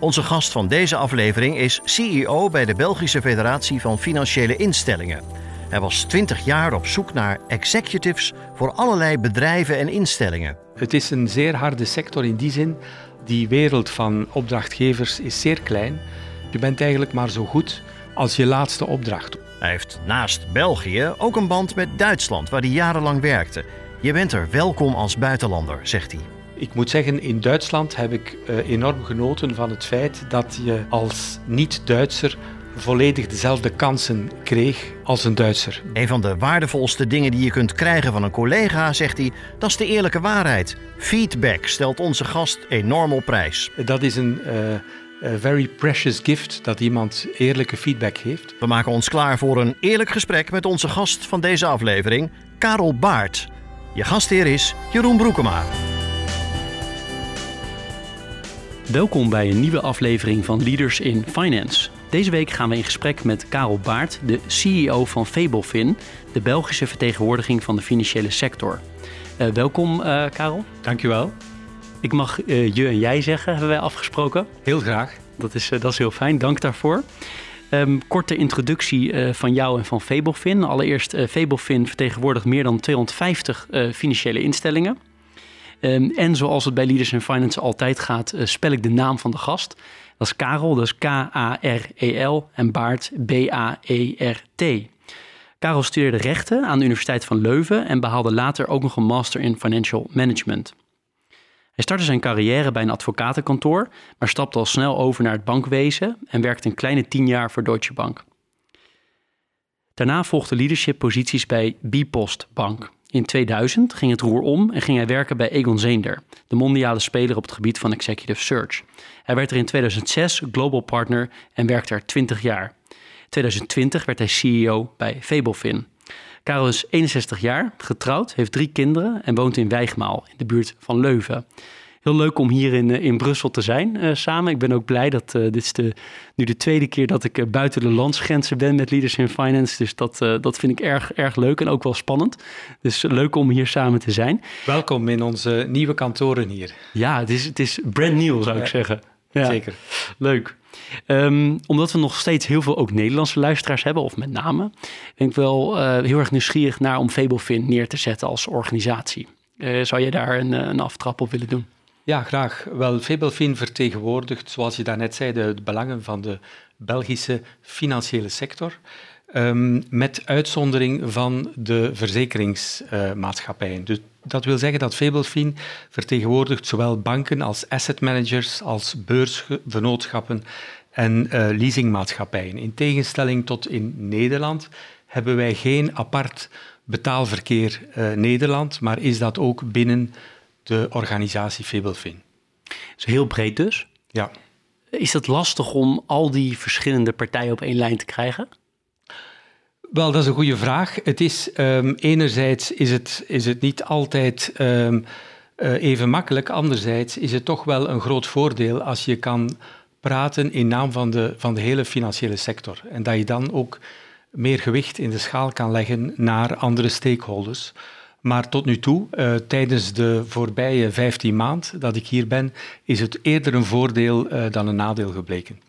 Onze gast van deze aflevering is CEO bij de Belgische Federatie van Financiële Instellingen. Hij was 20 jaar op zoek naar executives voor allerlei bedrijven en instellingen. Het is een zeer harde sector in die zin. Die wereld van opdrachtgevers is zeer klein. Je bent eigenlijk maar zo goed als je laatste opdracht. Hij heeft naast België ook een band met Duitsland, waar hij jarenlang werkte. Je bent er welkom als buitenlander, zegt hij. Ik moet zeggen, in Duitsland heb ik uh, enorm genoten van het feit dat je als niet-Duitser volledig dezelfde kansen kreeg als een Duitser. Een van de waardevolste dingen die je kunt krijgen van een collega, zegt hij, dat is de eerlijke waarheid. Feedback stelt onze gast enorm op prijs. Dat is een uh, very precious gift dat iemand eerlijke feedback heeft. We maken ons klaar voor een eerlijk gesprek met onze gast van deze aflevering, Karel Baart. Je gastheer is Jeroen Broekema. Welkom bij een nieuwe aflevering van Leaders in Finance. Deze week gaan we in gesprek met Karel Baart, de CEO van Fablefin, de Belgische vertegenwoordiging van de financiële sector. Uh, welkom, uh, Karel. Dankjewel. Ik mag uh, je en jij zeggen, hebben wij afgesproken. Heel graag. Dat is, dat is heel fijn, dank daarvoor. Um, korte introductie van jou en van Fablefin. Allereerst, Fablefin vertegenwoordigt meer dan 250 financiële instellingen. Um, en zoals het bij Leaders in Finance altijd gaat, uh, spel ik de naam van de gast. Dat is Karel, dat is K-A-R-E-L en Baart B-A-E-R-T. Karel studeerde rechten aan de Universiteit van Leuven en behaalde later ook nog een master in financial management. Hij startte zijn carrière bij een advocatenkantoor, maar stapte al snel over naar het bankwezen en werkte een kleine tien jaar voor Deutsche Bank. Daarna volgde leadership posities bij Bipost Bank. In 2000 ging het roer om en ging hij werken bij Egon Zehnder, de mondiale speler op het gebied van executive search. Hij werd er in 2006 global partner en werkte er 20 jaar. In 2020 werd hij CEO bij Fablefin. Karel is 61 jaar, getrouwd, heeft drie kinderen en woont in Wijgmaal in de buurt van Leuven heel leuk om hier in, eh, in Brussel te zijn uh, samen. Ik ben ook blij dat uh, dit is de, nu de tweede keer dat ik uh, buiten de landsgrenzen ben met Leaders in Finance. Dus dat, dat vind ik erg, erg leuk en ook wel spannend. Dus leuk om hier samen te zijn. Welkom in onze nieuwe kantoren hier. Ja, het is, het is brand new zou ik zeggen. Ja, Zeker. Leuk. Um, omdat we nog steeds heel veel ook Nederlandse luisteraars hebben, of met name, ben ik wel heel erg nieuwsgierig naar om Fabelfin neer te zetten als organisatie. zou je daar een, een aftrap op willen doen? Ja, graag. Wel, Febelfin vertegenwoordigt, zoals je daarnet zei, de, belangen van de Belgische financiële sector. Um, met uitzondering van de verzekeringsmaatschappijen. Dus dat wil zeggen dat Fabelfin vertegenwoordigt zowel banken als asset managers, als beursvernootschappen en uh, leasingmaatschappijen. In tegenstelling tot in Nederland hebben wij geen apart betaalverkeer uh, Nederland, maar is dat ook binnen de organisatie Fibelfin. is heel breed dus? Ja. Is het lastig om al die verschillende partijen op één lijn te krijgen? Wel, dat is een goede vraag. Het is, um, enerzijds is het, is het niet altijd um, uh, even makkelijk. Anderzijds is het toch wel een groot voordeel als je kan praten in naam van de, van de hele financiële sector. En dat je dan ook meer gewicht in de schaal kan leggen naar andere stakeholders. Maar tot nu toe, uh, tijdens de voorbije 15 maand dat ik hier ben, is het eerder een voordeel uh, dan een nadeel gebleken.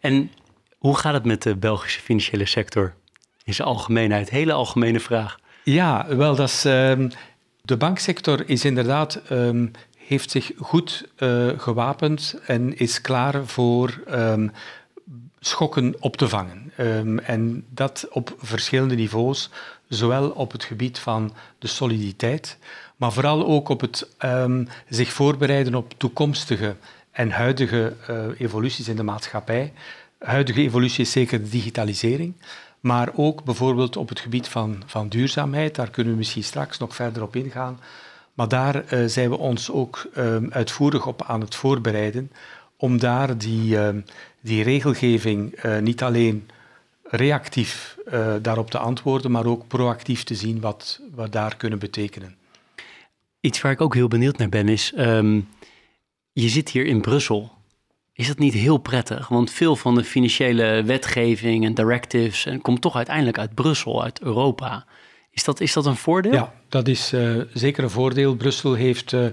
En hoe gaat het met de Belgische financiële sector? In zijn algemeenheid, hele algemene vraag. Ja, wel, dat is, uh, de banksector is inderdaad, um, heeft zich goed uh, gewapend en is klaar voor um, schokken op te vangen. En dat op verschillende niveaus zowel op het gebied van de soliditeit, maar vooral ook op het um, zich voorbereiden op toekomstige en huidige uh, evoluties in de maatschappij. Huidige evolutie is zeker de digitalisering, maar ook bijvoorbeeld op het gebied van, van duurzaamheid. Daar kunnen we misschien straks nog verder op ingaan. Maar daar uh, zijn we ons ook um, uitvoerig op aan het voorbereiden om daar die, uh, die regelgeving uh, niet alleen reactief uh, daarop te antwoorden, maar ook proactief te zien wat we daar kunnen betekenen. Iets waar ik ook heel benieuwd naar ben is, um, je zit hier in Brussel. Is dat niet heel prettig? Want veel van de financiële wetgeving en directives en komt toch uiteindelijk uit Brussel, uit Europa. Is dat, is dat een voordeel? Ja, dat is uh, zeker een voordeel. Brussel heeft uh,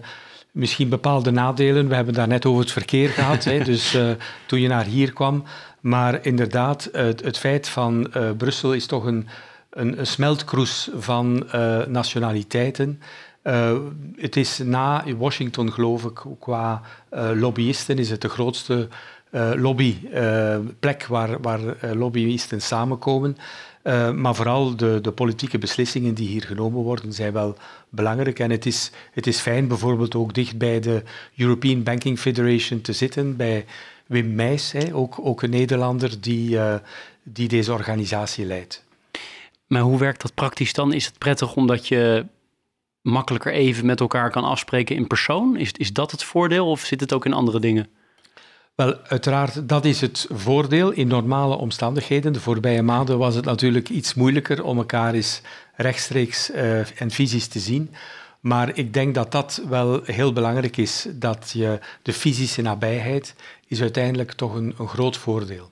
misschien bepaalde nadelen. We hebben daar net over het verkeer gehad, hè, dus uh, toen je naar hier kwam. Maar inderdaad, het, het feit van Brussel is toch een, een, smeltkroes van nationaliteiten. Uh, het is na Washington, geloof ik, qua lobbyisten is het de grootste lobbyplek waar, waar lobbyisten samenkomen. maar vooral de, de, politieke beslissingen die hier genomen worden zijn wel belangrijk. En het is, het is fijn bijvoorbeeld ook dicht bij de European Banking Federation te zitten, bij Wim Meijs, hè, ook, ook een Nederlander die, die deze organisatie leidt. Maar hoe werkt dat praktisch dan? Is het prettig omdat je makkelijker even met elkaar kan afspreken in persoon? Is, is dat het voordeel of zit het ook in andere dingen? Wel, uiteraard, dat is het voordeel in normale omstandigheden. De voorbije maanden was het natuurlijk iets moeilijker om elkaar eens rechtstreeks uh, en fysisch te zien. Maar ik denk dat dat wel heel belangrijk is, dat je de fysische nabijheid is uiteindelijk toch een, een groot voordeel.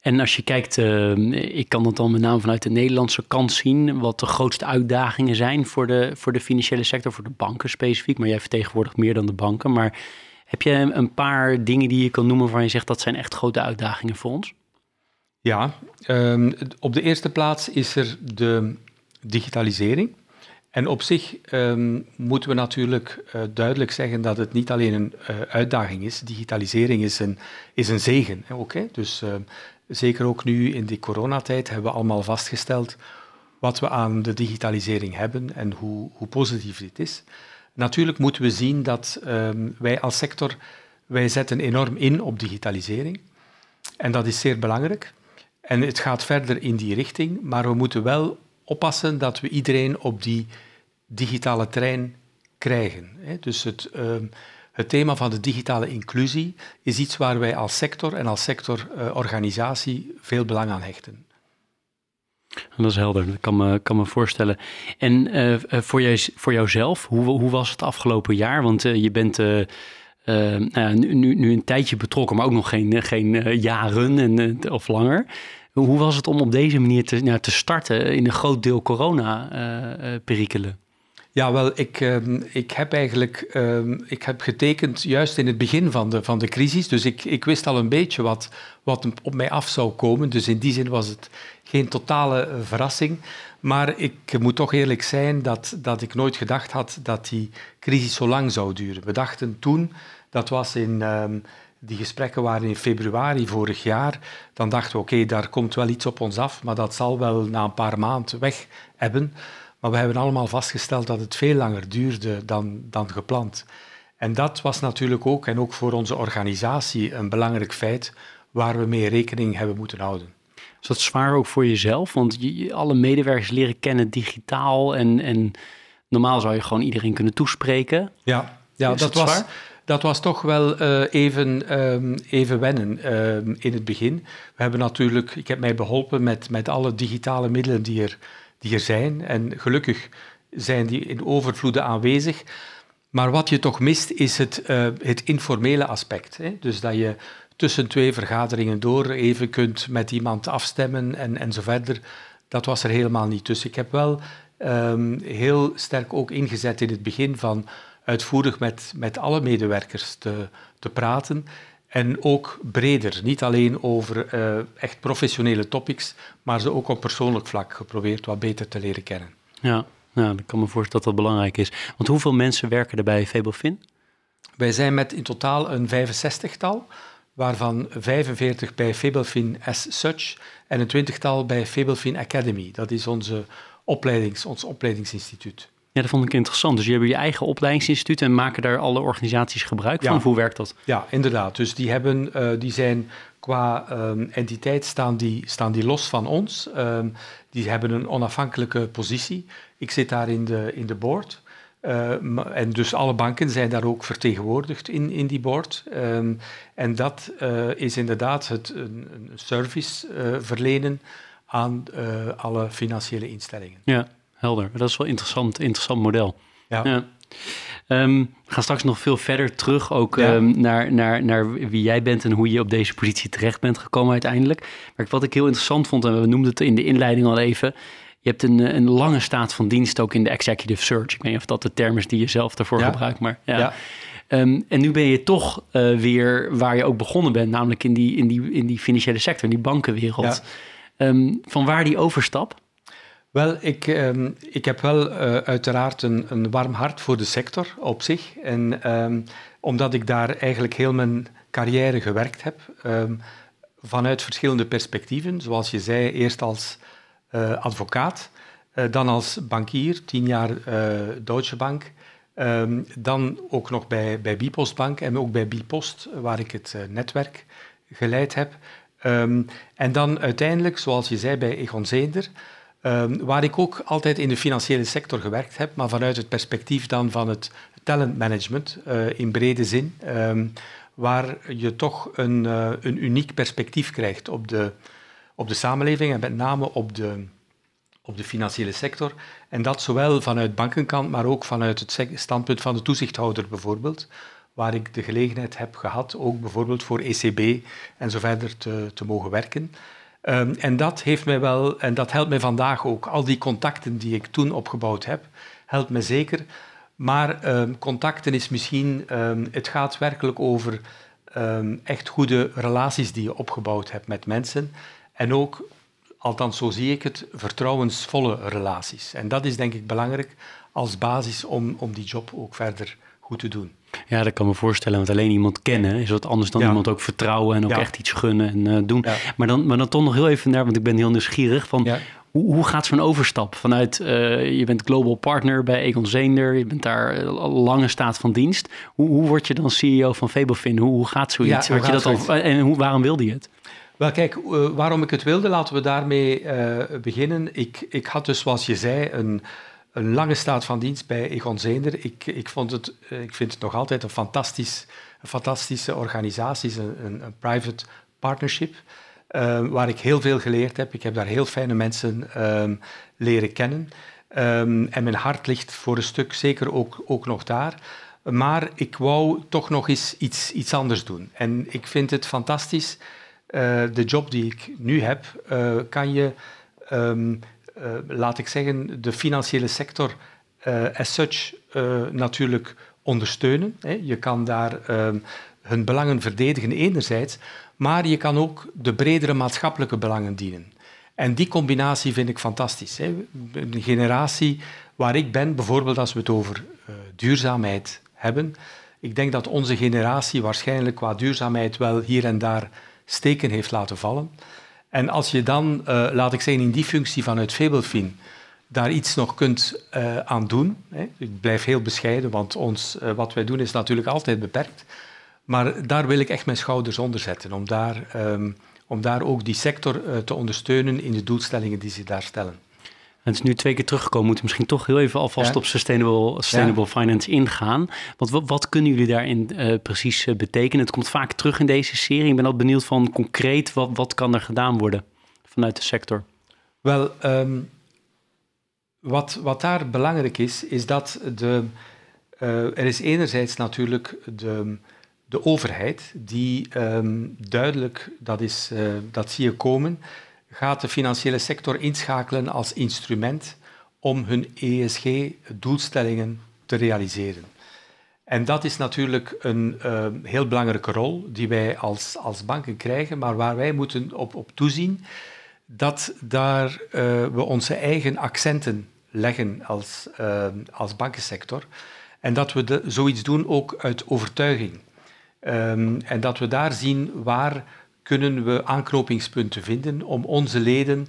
En als je kijkt, uh, ik kan het dan met name vanuit de Nederlandse kant zien, wat de grootste uitdagingen zijn voor de, voor de financiële sector, voor de banken specifiek. Maar jij vertegenwoordigt meer dan de banken. Maar heb je een paar dingen die je kan noemen waarvan je zegt dat zijn echt grote uitdagingen voor ons? Ja, um, op de eerste plaats is er de digitalisering. En op zich um, moeten we natuurlijk uh, duidelijk zeggen dat het niet alleen een uh, uitdaging is. Digitalisering is een, is een zegen. Oké, Dus uh, zeker ook nu in die coronatijd, hebben we allemaal vastgesteld wat we aan de digitalisering hebben en hoe, hoe positief dit is. Natuurlijk moeten we zien dat um, wij als sector, wij zetten enorm in op digitalisering. En dat is zeer belangrijk. En het gaat verder in die richting, maar we moeten wel oppassen dat we iedereen op die digitale trein krijgen. Dus het, um, het thema van de digitale inclusie is iets waar wij als sector en als sectororganisatie veel belang aan hechten. Dat is helder, dat kan me, kan me voorstellen. En uh, voor, jou, voor jouzelf, hoe, hoe was het afgelopen jaar? Want je bent nou, nu, nu een tijdje betrokken, maar ook nog geen, geen jaren en, of langer. Hoe was het om op deze manier te, nou, te starten in een groot deel corona-perikelen? Ja, wel, ik, uh, ik heb eigenlijk uh, ik heb getekend juist in het begin van de, van de crisis. Dus ik, ik wist al een beetje wat, wat op mij af zou komen. Dus in die zin was het geen totale uh, verrassing. Maar ik moet toch eerlijk zijn dat, dat ik nooit gedacht had dat die crisis zo lang zou duren. We dachten toen, dat was in... Ehm, die gesprekken waren in februari vorig jaar. Dan dachten we, oké, daar komt wel iets op ons af, maar dat zal wel na een paar maanden weg hebben. Maar we hebben allemaal vastgesteld dat het veel langer duurde dan, dan gepland. En dat was natuurlijk ook, en ook voor onze organisatie, een belangrijk feit waar we mee rekening hebben moeten houden. Is dat zwaar ook voor jezelf? Want je, alle medewerkers leren kennen digitaal en, en normaal zou je gewoon iedereen kunnen toespreken. Ja, ja dat, was, dat was toch wel uh, even, um, even wennen um, in het begin. We hebben natuurlijk, ik heb mij beholpen met, met alle digitale middelen die er die er zijn. En gelukkig zijn die in overvloeden aanwezig. Maar wat je toch mist, is het, uh, het informele aspect. Hè? Dus dat je tussen twee vergaderingen door even kunt met iemand afstemmen en, en zo verder. Dat was er helemaal niet. Dus ik heb wel um, heel sterk ook ingezet in het begin van uitvoerig met, met alle medewerkers te, te praten. En ook breder, niet alleen over uh, echt professionele topics, maar ze ook op persoonlijk vlak geprobeerd wat beter te leren kennen. Ja, nou, ik kan me voorstellen dat dat belangrijk is. Want hoeveel mensen werken er bij Fabelfin? Wij zijn met in totaal een 65-tal, waarvan 45 bij Fabelfin as such en een twintigtal bij Fabelfin Academy. Dat is onze opleidings, ons opleidingsinstituut. Ja, dat vond ik interessant. Dus je hebt je eigen opleidingsinstituut en maken daar alle organisaties gebruik van? hoe werkt dat? Ja, inderdaad. Dus die, hebben, uh, die zijn qua um, entiteit staan die, staan die los van ons. Um, die hebben een onafhankelijke positie. Ik zit daar in de, in de board. en dus alle banken zijn daar ook vertegenwoordigd in, in die board. Ehm, en dat is inderdaad het, een, een service verlenen aan alle financiële instellingen. Ja, helder. Dat is wel een interessant, interessant model. Ja. ja. Um, we gaan straks nog veel verder terug ook ehm, naar, naar, naar wie jij bent en hoe je op deze positie terecht bent gekomen uiteindelijk. Maar wat ik heel interessant vond, en we noemden het in de inleiding al even, je hebt een, een lange staat van dienst ook in de executive search. Ik weet niet of dat de term is die je zelf daarvoor gebruikt, maar ja. Um, en nu ben je toch uh, weer waar je ook begonnen bent, namelijk in die, in die, in die financiële sector, in die bankenwereld. van waar die overstap? Wel, ik, ehm, ik heb wel uh, uiteraard een, een, warm hart voor de sector op zich. En um, omdat ik daar eigenlijk heel mijn carrière gewerkt heb, um, vanuit verschillende perspectieven. Zoals je zei, eerst als uh, advocaat, uh, dan als bankier, tien jaar Deutsche Bank. dan ook nog bij, bij Bipostbank en ook bij Bipost, waar ik het netwerk geleid heb. en dan uiteindelijk, zoals je zei, bij Egon Zeender. Um, waar ik ook altijd in de financiële sector gewerkt heb, maar vanuit het perspectief dan van het talentmanagement uh, in brede zin, um, waar je toch een, uh, een uniek perspectief krijgt op de, op de samenleving en met name op de, op de financiële sector. En dat zowel vanuit bankenkant, maar ook vanuit het standpunt van de toezichthouder bijvoorbeeld, waar ik de gelegenheid heb gehad, ook bijvoorbeeld voor ECB en zo verder te, te mogen werken. Um, en dat heeft mij wel, en dat helpt mij vandaag ook. Al die contacten die ik toen opgebouwd heb, helpt me zeker. Maar um, contacten is misschien, um, het gaat werkelijk over echt goede relaties die je opgebouwd hebt met mensen. En ook, althans zo zie ik het, vertrouwensvolle relaties. En dat is denk ik belangrijk als basis om, om die job ook verder goed te doen. Ja, dat kan me voorstellen. Want alleen iemand kennen is wat anders dan iemand ook vertrouwen en ook echt iets gunnen en uh, doen. Maar, dan, maar dan toch nog heel even naar, want ik ben heel nieuwsgierig van hoe, hoe gaat zo'n overstap vanuit, uh, je bent global partner bij Egon Zeender, je bent daar uh, lange staat van dienst. Hoe, hoe word je dan CEO van Fabelfin? Hoe, hoe gaat zoiets? Ja, je dat al, en hoe, waarom wilde je het? Wel kijk, waarom ik het wilde, laten we daarmee beginnen. Ik, ik had dus, zoals je zei, een een lange staat van dienst bij Egon Zeender. Ik, ik, vond het, eh, ik vind het nog altijd een, fantastisch, fantastische organisatie, een, een, private partnership, uh, waar ik heel veel geleerd heb. Ik heb daar heel fijne mensen uh, leren kennen. Um, en mijn hart ligt voor een stuk zeker ook, ook nog daar. Maar ik wou toch nog eens iets, iets anders doen. En ik vind het fantastisch. Uh, de job die ik nu heb, kan je laat ik zeggen, de financiële sector uh, as such uh, natuurlijk ondersteunen. Hè. Je kan daar ehm, hun belangen verdedigen enerzijds, maar je kan ook de bredere maatschappelijke belangen dienen. En die combinatie vind ik fantastisch. Hè. Een generatie waar ik ben, bijvoorbeeld als we het over duurzaamheid hebben, ik denk dat onze generatie waarschijnlijk qua duurzaamheid wel hier en daar steken heeft laten vallen. En als je dan, uh, laat ik zeggen, in die functie vanuit Fabelfin daar iets nog kunt uh, aan doen. Hè. Ik blijf heel bescheiden, want ons, uh, wat wij doen is natuurlijk altijd beperkt. Maar daar wil ik echt mijn schouders onder zetten, om daar, um, om daar ook die sector te ondersteunen in de doelstellingen die ze daar stellen. Het is nu twee keer teruggekomen. Moeten misschien toch heel even alvast op sustainable, sustainable finance ingaan. Want wat, wat kunnen jullie daarin uh, precies uh, betekenen? Het komt vaak terug in deze serie. Ik ben al benieuwd van concreet, wat, wat kan er gedaan worden vanuit de sector? Wel, um, wat, wat daar belangrijk is, is dat de, uh, er is enerzijds natuurlijk de, de overheid die um, duidelijk, dat, is, dat zie je komen, gaat de financiële sector inschakelen als instrument om hun ESG-doelstellingen te realiseren. En dat is natuurlijk een uh, heel belangrijke rol die wij als, als banken krijgen, maar waar wij moeten op, op toezien dat daar uh, we onze eigen accenten leggen als, uh, als bankensector. En dat we de, zoiets doen ook uit overtuiging. Um, en dat we daar zien waar kunnen we aanknopingspunten vinden om onze leden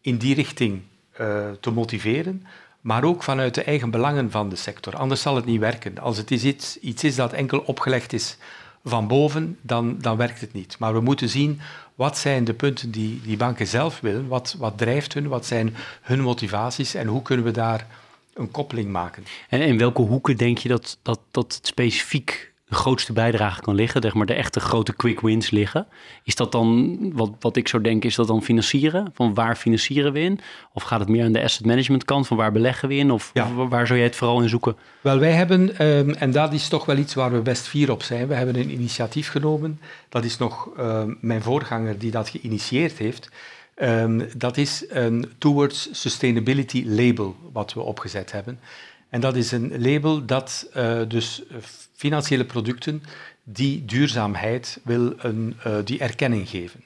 in die richting uh, te motiveren, maar ook vanuit de eigen belangen van de sector. Anders zal het niet werken. Als het iets, iets is dat enkel opgelegd is van boven, dan, dan werkt het niet. Maar we moeten zien wat zijn de punten die die banken zelf willen, wat, wat drijft hun, wat zijn hun motivaties en hoe kunnen we daar een koppeling maken. En in welke hoeken denk je dat, dat, dat het specifiek de grootste bijdrage kan liggen, zeg maar de echte grote quick wins liggen. Is dat dan, wat, wat ik zo denk, is dat dan financieren? Van waar financieren we in? Of gaat het meer aan de asset management kant, van waar beleggen we in? Of, waar zou jij het vooral in zoeken? Wel, wij hebben, ehm, en dat is toch wel iets waar we best fier op zijn, we hebben een initiatief genomen. Dat is nog ehm, mijn voorganger die dat geïnitieerd heeft. Ehm, dat is een Towards Sustainability label wat we opgezet hebben. En dat is een label dat uh, dus financiële producten die duurzaamheid wil een, uh, die erkenning geven.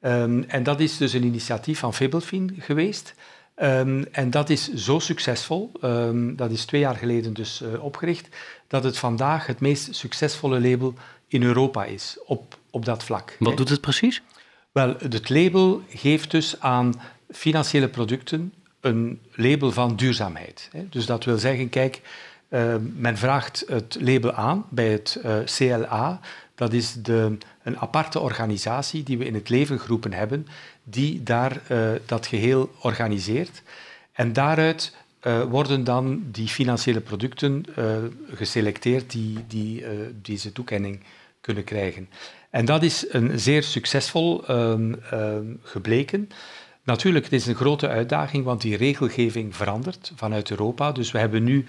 Um, en dat is dus een initiatief van Fibelfin geweest. Um, en dat is zo succesvol, um, dat is twee jaar geleden dus uh, opgericht, dat het vandaag het meest succesvolle label in Europa is op, op dat vlak. Wat doet het precies? Wel, het label geeft dus aan financiële producten een label van duurzaamheid. Dus dat wil zeggen, kijk, uh, men vraagt het label aan bij het eh, CLA. Dat is de, een aparte organisatie die we in het leven geroepen hebben, die daar uh, dat geheel organiseert. En daaruit worden dan die financiële producten geselecteerd die, die deze toekenning kunnen krijgen. En dat is een zeer succesvol ehm, ehm, gebleken. Natuurlijk, het is een grote uitdaging, want die regelgeving verandert vanuit Europa. Dus we hebben nu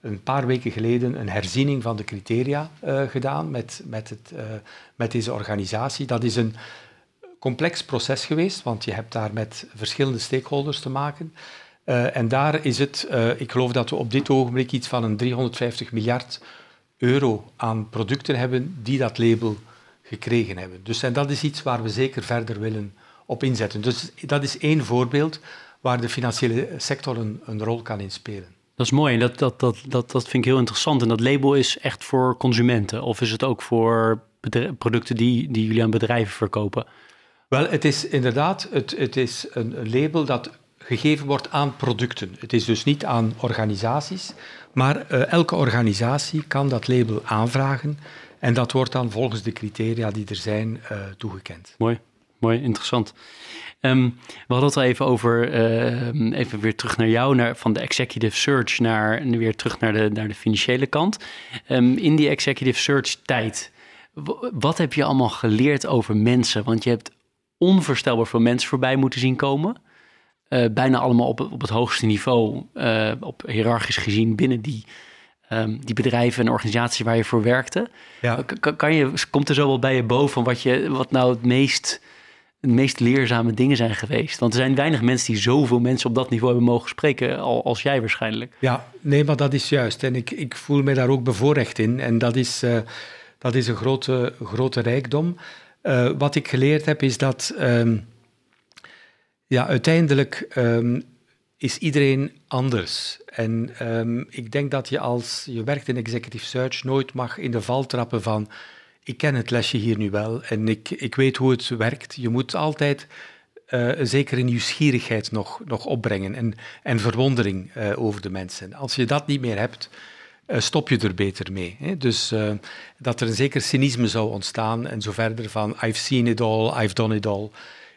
een paar weken geleden een herziening van de criteria uh, gedaan met, met, het, uh, met deze organisatie. Dat is een complex proces geweest, want je hebt daar met verschillende stakeholders te maken. Uh, en daar is het, ik geloof dat we op dit ogenblik iets van een 350 miljard euro aan producten hebben die dat label gekregen hebben. Dus en dat is iets waar we zeker verder willen op inzetten. Dus dat is één voorbeeld waar de financiële sector een, een rol kan inspelen. Dat is mooi en dat, dat, dat, dat, dat vind ik heel interessant. En dat label is echt voor consumenten of is het ook voor producten die, die jullie aan bedrijven verkopen? Wel, het is inderdaad het, het is een, label dat gegeven wordt aan producten. Het is dus niet aan organisaties, maar uh, elke organisatie kan dat label aanvragen en dat wordt dan volgens de criteria die er zijn uh, toegekend. Mooi, mooi, interessant. Um, we hadden het al even over, uh, even weer terug naar jou, naar, van de executive search naar weer terug naar de, naar de financiële kant. Um, in die executive search tijd, wat heb je allemaal geleerd over mensen? Want je hebt onvoorstelbaar veel mensen voorbij moeten zien komen. Uh, bijna allemaal op, op het hoogste niveau, uh, op hiërarchisch gezien binnen die, um, die bedrijven en organisaties waar je voor werkte. Ja. Kan, kan, je, komt er zo wel bij je boven wat, je, wat nou het meest de meest leerzame dingen zijn geweest? Want er zijn weinig mensen die zoveel mensen op dat niveau hebben mogen spreken als jij waarschijnlijk. Ja, nee, maar dat is juist. En ik, ik voel me daar ook bevoorrecht in. En dat is, uh, dat is een grote, grote rijkdom. Uh, wat ik geleerd heb is dat um, ja, uiteindelijk um, is iedereen anders. En um, ik denk dat je als je werkt in executive search nooit mag in de val trappen van ik ken het lesje hier nu wel en ik, ik weet hoe het werkt. Je moet altijd uh, een zekere nieuwsgierigheid nog, nog opbrengen en, en verwondering uh, over de mensen. Als je dat niet meer hebt, uh, stop je er beter mee. Hè? Dus dat er een zeker cynisme zou ontstaan en zo verder van I've seen it all, I've done it all.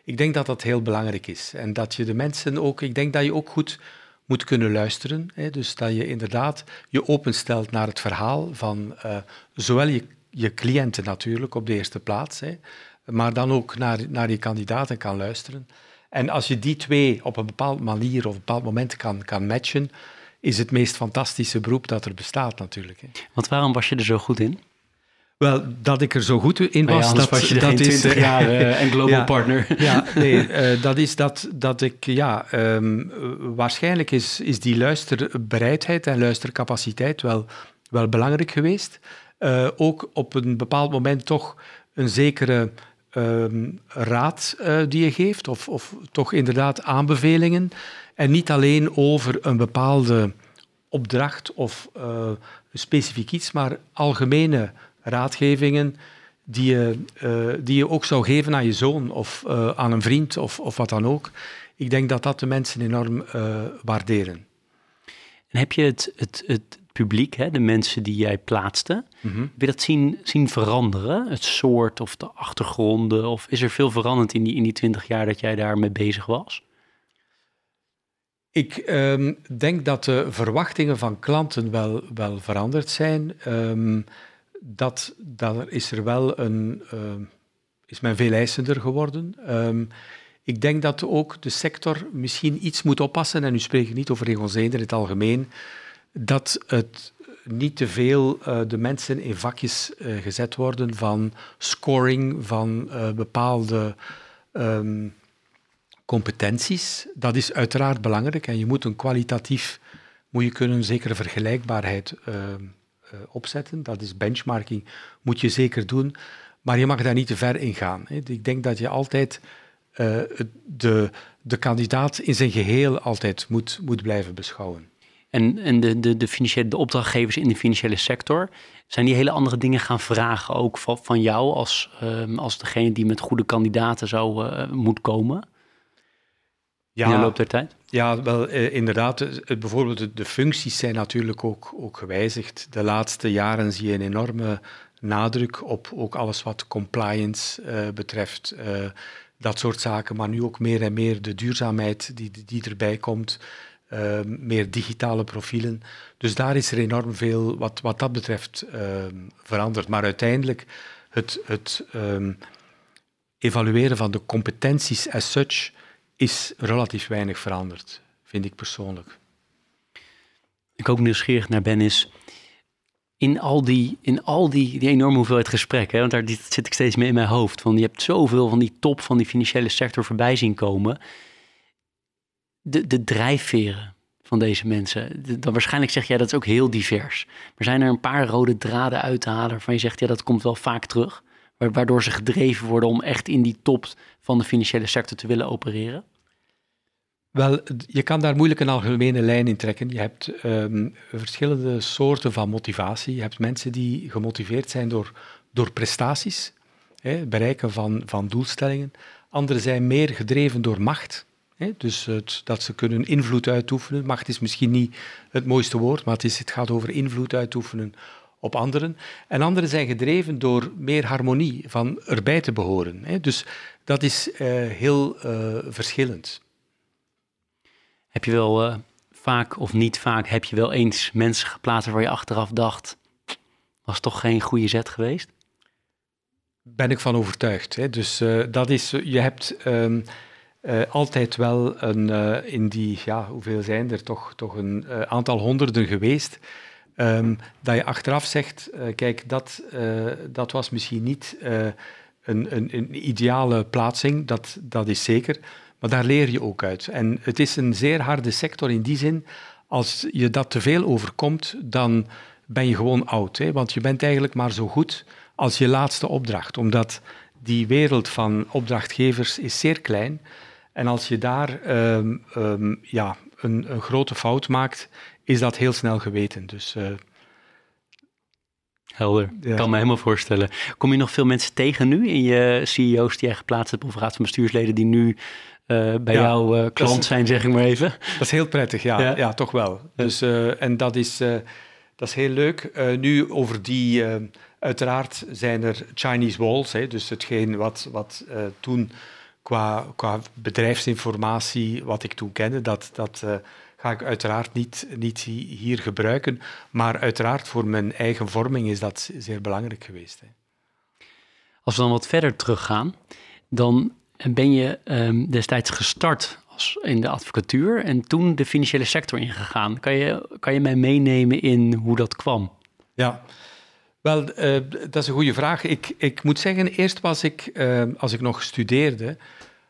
Ik denk dat dat heel belangrijk is. En dat je de mensen ook, ik denk dat je ook goed moet kunnen luisteren. Hè? Dus dat je inderdaad je openstelt naar het verhaal van zowel je je cliënten natuurlijk op de eerste plaats, hè, maar dan ook naar, naar je kandidaten kan luisteren. En als je die twee op een bepaalde manier of een bepaald moment kan, kan matchen, is het meest fantastische beroep dat er bestaat natuurlijk. Hè. Want waarom was je er zo goed in? Wel, dat ik er zo goed in was, ja, dat, was je dat is 20 jaar uh, en global ja, partner. Ja, nee, uh, dat is dat, dat ik, ja, um, waarschijnlijk is, is die luisterbereidheid en luistercapaciteit wel, wel belangrijk geweest uh, ook op een bepaald moment toch een zekere um, raad uh, die je geeft, of, of toch inderdaad aanbevelingen. En niet alleen over een bepaalde opdracht of uh, specifiek iets, maar algemene raadgevingen die je, die je ook zou geven aan je zoon of aan een vriend of, of wat dan ook. Ik denk dat dat de mensen enorm waarderen. En heb je het, het, het publiek, hè, de mensen die jij plaatste, mm -hmm. heb je dat zien, zien veranderen? Het soort of de achtergronden? Of is er veel veranderd in die, in die twintig jaar dat jij daarmee bezig was? Ik ehm, denk dat de verwachtingen van klanten wel, wel veranderd zijn. Um, dat, dat is er wel een. Uh, is men veel eisender geworden. ik denk dat ook de sector misschien iets moet oppassen, en nu spreek ik niet over Regonseder in het algemeen, dat het niet te veel uh, de mensen in vakjes uh, gezet worden van scoring van uh, bepaalde um, competenties. Dat is uiteraard belangrijk en je moet een kwalitatief, moet je kunnen een zekere vergelijkbaarheid opzetten. Dat is benchmarking, moet je zeker doen. Maar je mag daar niet te ver in gaan. Hè. Ik denk dat je altijd de, de kandidaat in zijn geheel altijd moet, moet blijven beschouwen. En, en de, de, de, financiële, de opdrachtgevers in de financiële sector, zijn die hele andere dingen gaan vragen ook van, van jou als, um, als degene die met goede kandidaten zou uh, moet komen? Ja, in de loop der tijd? Ja, wel eh, inderdaad. Eh, bijvoorbeeld de, de, functies zijn natuurlijk ook, ook gewijzigd. De laatste jaren zie je een enorme nadruk op ook alles wat compliance uh, betreft. Dat soort zaken, maar nu ook meer en meer de duurzaamheid die, die erbij komt. Uh, meer digitale profielen. Dus daar is er enorm veel wat, wat dat betreft uh, veranderd. Maar uiteindelijk het, het um, evalueren van de competenties as such is relatief weinig veranderd, vind ik persoonlijk. Ik ook nieuwsgierig naar ben is, in al die, in al die, die enorme hoeveelheid gesprekken, want daar zit ik steeds mee in mijn hoofd, van je hebt zoveel van die top van die financiële sector voorbij zien komen de, de drijfveren van deze mensen. dan waarschijnlijk zeg jij dat is ook heel divers. Maar zijn er een paar rode draden uit te halen waarvan je zegt ja, dat komt wel vaak terug? Waardoor ze gedreven worden om echt in die top van de financiële sector te willen opereren? Wel, je kan daar moeilijk een algemene lijn in trekken. Je hebt um, verschillende soorten van motivatie. Je hebt mensen die gemotiveerd zijn door, door prestaties, hè, bereiken van, van doelstellingen. Anderen zijn meer gedreven door macht. Dus het, dat ze kunnen invloed uitoefenen. Macht is misschien niet het mooiste woord, maar het, is, het gaat over invloed uitoefenen op anderen. En anderen zijn gedreven door meer harmonie, van erbij te behoren. Dus dat is uh, heel uh, verschillend. Heb je wel uh, vaak of niet vaak, heb je wel eens mensen geplaatst waar je achteraf dacht, was toch geen goede zet geweest? Ben ik van overtuigd. Hè? Dus dat is, je hebt... Um, uh, altijd wel een, uh, in die, ja, hoeveel zijn er toch, toch een uh, aantal honderden geweest, um, dat je achteraf zegt, kijk, dat, dat was misschien niet een, een, een, ideale plaatsing, dat, dat is zeker, maar daar leer je ook uit. En het is een zeer harde sector in die zin, als je dat te veel overkomt, dan ben je gewoon oud, hè? want je bent eigenlijk maar zo goed als je laatste opdracht, omdat die wereld van opdrachtgevers is zeer klein en als je daar um, um, ja, een, een, grote fout maakt, is dat heel snel geweten. Dus, uh, Helder, ja. kan me helemaal voorstellen. Kom je nog veel mensen tegen nu in je CEO's die jij geplaatst hebt of raad van bestuursleden die nu uh, bij ja, jou uh, klant is, zijn, zeg ik maar even? Dat is heel prettig, ja, ja. ja toch wel. Dus, en dat is, dat is heel leuk. nu over die, uiteraard zijn er Chinese walls, hè, dus hetgeen wat, wat toen qua, qua bedrijfsinformatie, wat ik toen kende, dat, dat uh, ga ik uiteraard niet, niet hier gebruiken. Maar uiteraard voor mijn eigen vorming is dat zeer belangrijk geweest. Hè. Als we dan wat verder teruggaan, dan ben je um, destijds gestart als in de advocatuur en toen de financiële sector ingegaan. Kan je, kan je mij meenemen in hoe dat kwam? Ja, wel, uh, dat is een goede vraag. Ik, ik moet zeggen, eerst was ik, uh, als ik nog studeerde,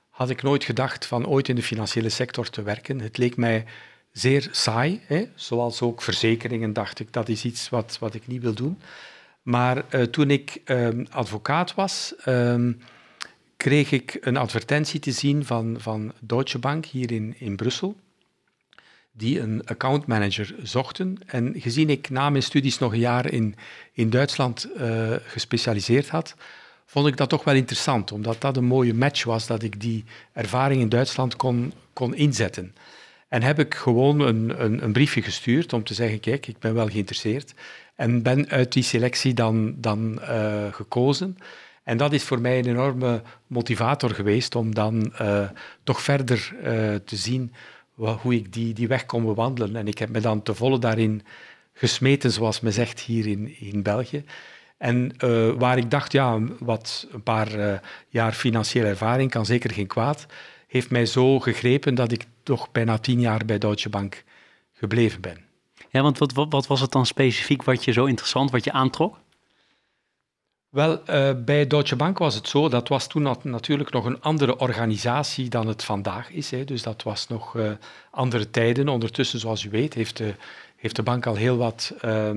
had ik nooit gedacht van ooit in de financiële sector te werken. Het leek mij zeer saai, hè? zoals ook verzekeringen dacht ik, dat is iets wat, wat ik niet wil doen. Maar uh, toen ik um, advocaat was, um, kreeg ik een advertentie te zien van, van Deutsche Bank hier in, in Brussel, die een accountmanager zochten. En gezien ik na mijn studies nog een jaar in, in Duitsland uh, gespecialiseerd had, vond ik dat toch wel interessant, omdat dat een mooie match was dat ik die ervaring in Duitsland kon, kon inzetten. En heb ik gewoon een, een, een, briefje gestuurd om te zeggen, kijk, ik ben wel geïnteresseerd. En ben uit die selectie dan, dan uh, gekozen. En dat is voor mij een enorme motivator geweest om dan uh, toch verder te zien hoe ik die, die weg kon bewandelen. En ik heb me dan te volle daarin gesmeten, zoals men zegt hier in, in België. En uh, waar ik dacht, ja, wat een paar uh, jaar financiële ervaring kan zeker geen kwaad, heeft mij zo gegrepen dat ik toch bijna tien jaar bij Deutsche Bank gebleven ben. Ja, want wat, wat, wat was het dan specifiek wat je zo interessant, wat je aantrok? Wel, uh, bij Deutsche Bank was het zo, dat was toen natuurlijk nog een andere organisatie dan het vandaag is. Hè. Dus dat was nog uh, andere tijden. Ondertussen, zoals u weet, heeft de, heeft de bank al heel wat uh,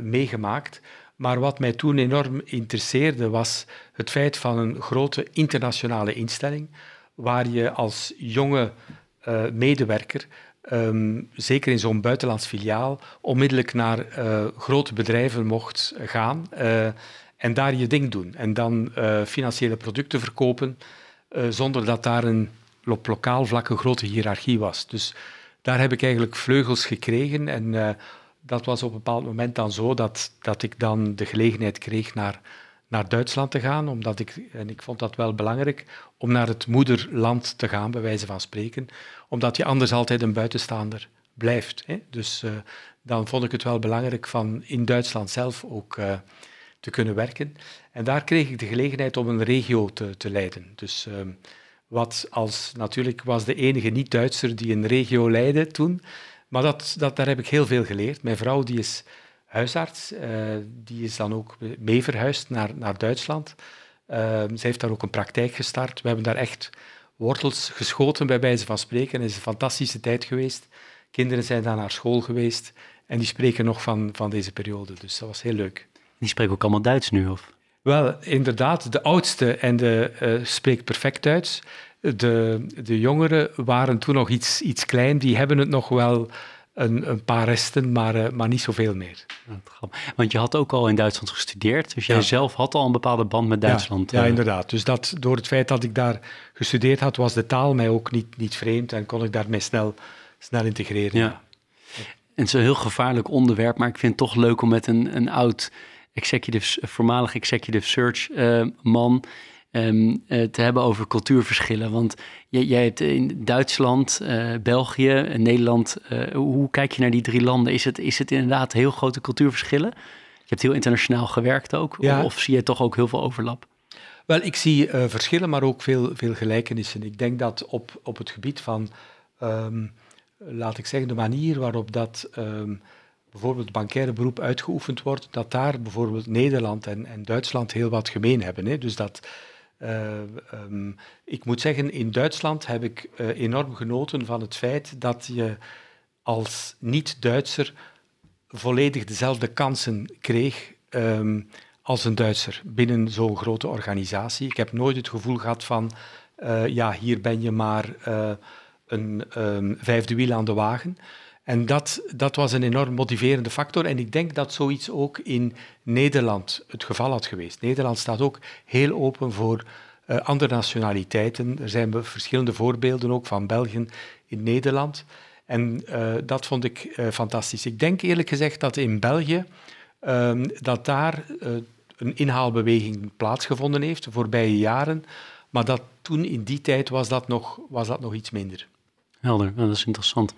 meegemaakt. Maar wat mij toen enorm interesseerde was het feit van een grote internationale instelling, waar je als jonge medewerker Um, zeker in zo'n buitenlands filiaal, onmiddellijk naar grote bedrijven mocht gaan. En daar je ding doen. En dan uh, financiële producten verkopen, uh, zonder dat daar een op lokaal vlak een grote hiërarchie was. Dus daar heb ik eigenlijk vleugels gekregen. En uh, dat was op een bepaald moment dan zo dat, dat ik dan de gelegenheid kreeg naar, naar Duitsland te gaan. Omdat ik, en ik vond dat wel belangrijk, om naar het moederland te gaan, bij wijze van spreken. Omdat je anders altijd een buitenstaander blijft. Hè? Dus dan vond ik het wel belangrijk van in Duitsland zelf ook te kunnen werken. En daar kreeg ik de gelegenheid om een regio te, te leiden. Dus ehm, wat als, natuurlijk was de enige niet-Duitser die een regio leidde toen, maar dat, dat, daar heb ik heel veel geleerd. Mijn vrouw die is huisarts, uh, die is dan ook mee verhuisd naar, naar Duitsland. Uh, ze heeft daar ook een praktijk gestart. We hebben daar echt wortels geschoten, bij wijze van spreken. Het is een fantastische tijd geweest. Kinderen zijn daar naar school geweest en die spreken nog van, van deze periode. Dus dat was heel leuk. Die spreken ook allemaal Duits nu, of? Wel, inderdaad, de oudste en de uh, spreekt perfect Duits. De, de jongeren waren toen nog iets, iets klein, die hebben het nog wel een, een paar resten, maar, uh, maar niet zoveel meer. Want je had ook al in Duitsland gestudeerd, dus jij ja. zelf had al een bepaalde band met Duitsland. Ja, ja, inderdaad. Dus dat, door het feit dat ik daar gestudeerd had, was de taal mij ook niet, niet vreemd en kon ik daarmee snel, snel integreren. Ja. En het is een heel gevaarlijk onderwerp, maar ik vind het toch leuk om met een, een oud executive, voormalig executive search uh, man um, uh, te hebben over cultuurverschillen. Want jij, jij hebt in Duitsland, uh, België en Nederland, hoe kijk je naar die drie landen? Is het, is het inderdaad heel grote cultuurverschillen? Je hebt heel internationaal gewerkt ook, ja. of zie je toch ook heel veel overlap? Wel, ik zie verschillen, maar ook veel, veel gelijkenissen. Ik denk dat op, op het gebied van, um, laat ik zeggen, de manier waarop dat um, bijvoorbeeld het bankaire beroep uitgeoefend wordt, dat daar bijvoorbeeld Nederland en, en Duitsland heel wat gemeen hebben. Hè. Dus dat, uh, um, ik moet zeggen, in Duitsland heb ik uh, enorm genoten van het feit dat je als niet-Duitser volledig dezelfde kansen kreeg um, als een Duitser binnen zo'n grote organisatie. Ik heb nooit het gevoel gehad van, uh, ja, hier ben je maar een um, vijfde wiel aan de wagen. En dat, dat was een enorm motiverende factor. En ik denk dat zoiets ook in Nederland het geval had geweest. Nederland staat ook heel open voor uh, andere nationaliteiten. Er zijn verschillende voorbeelden ook van België in Nederland. En uh, dat vond ik uh, fantastisch. Ik denk eerlijk gezegd dat in België ehm, dat daar een inhaalbeweging plaatsgevonden heeft de voorbije jaren. Maar dat toen in die tijd was dat nog, was dat nog iets minder. Helder, dat is interessant.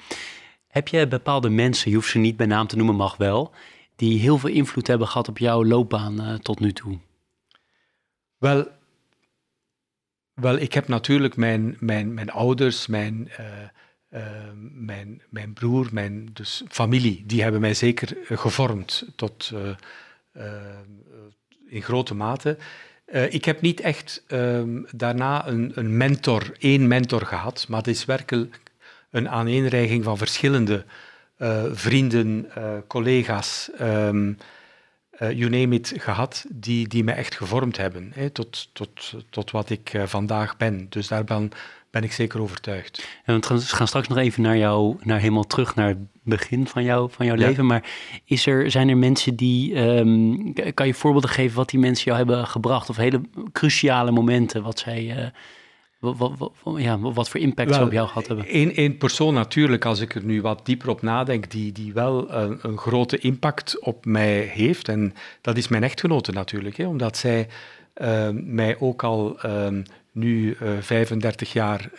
Heb je bepaalde mensen, je hoeft ze niet bij naam te noemen, mag wel, die heel veel invloed hebben gehad op jouw loopbaan uh, tot nu toe? Wel, wel, ik heb natuurlijk mijn, mijn, mijn ouders, mijn, uh, uh, mijn, mijn broer, mijn dus familie, die hebben mij zeker gevormd tot in grote mate. ik heb niet echt ehm, daarna een, een mentor, één mentor gehad, maar het is werkelijk een aaneenreiging van verschillende uh, vrienden, uh, collega's, um, uh, you name it, gehad, die, die me echt gevormd hebben hè, tot, tot, tot wat ik vandaag ben. Dus daar ben, ben ik zeker overtuigd. En we gaan straks nog even naar jou, naar helemaal terug naar het begin van, jou, van jouw ja. leven. Maar is er, zijn er mensen die, um, kan je voorbeelden geven wat die mensen jou hebben gebracht? Of hele cruciale momenten wat zij wat, wat, ja, wat voor impact wel, zou op jou gehad hebben? Eén persoon natuurlijk, als ik er nu wat dieper op nadenk, die, die wel een, een grote impact op mij heeft. En dat is mijn echtgenote natuurlijk, hè, omdat zij uh, mij ook al uh, nu uh, 35 jaar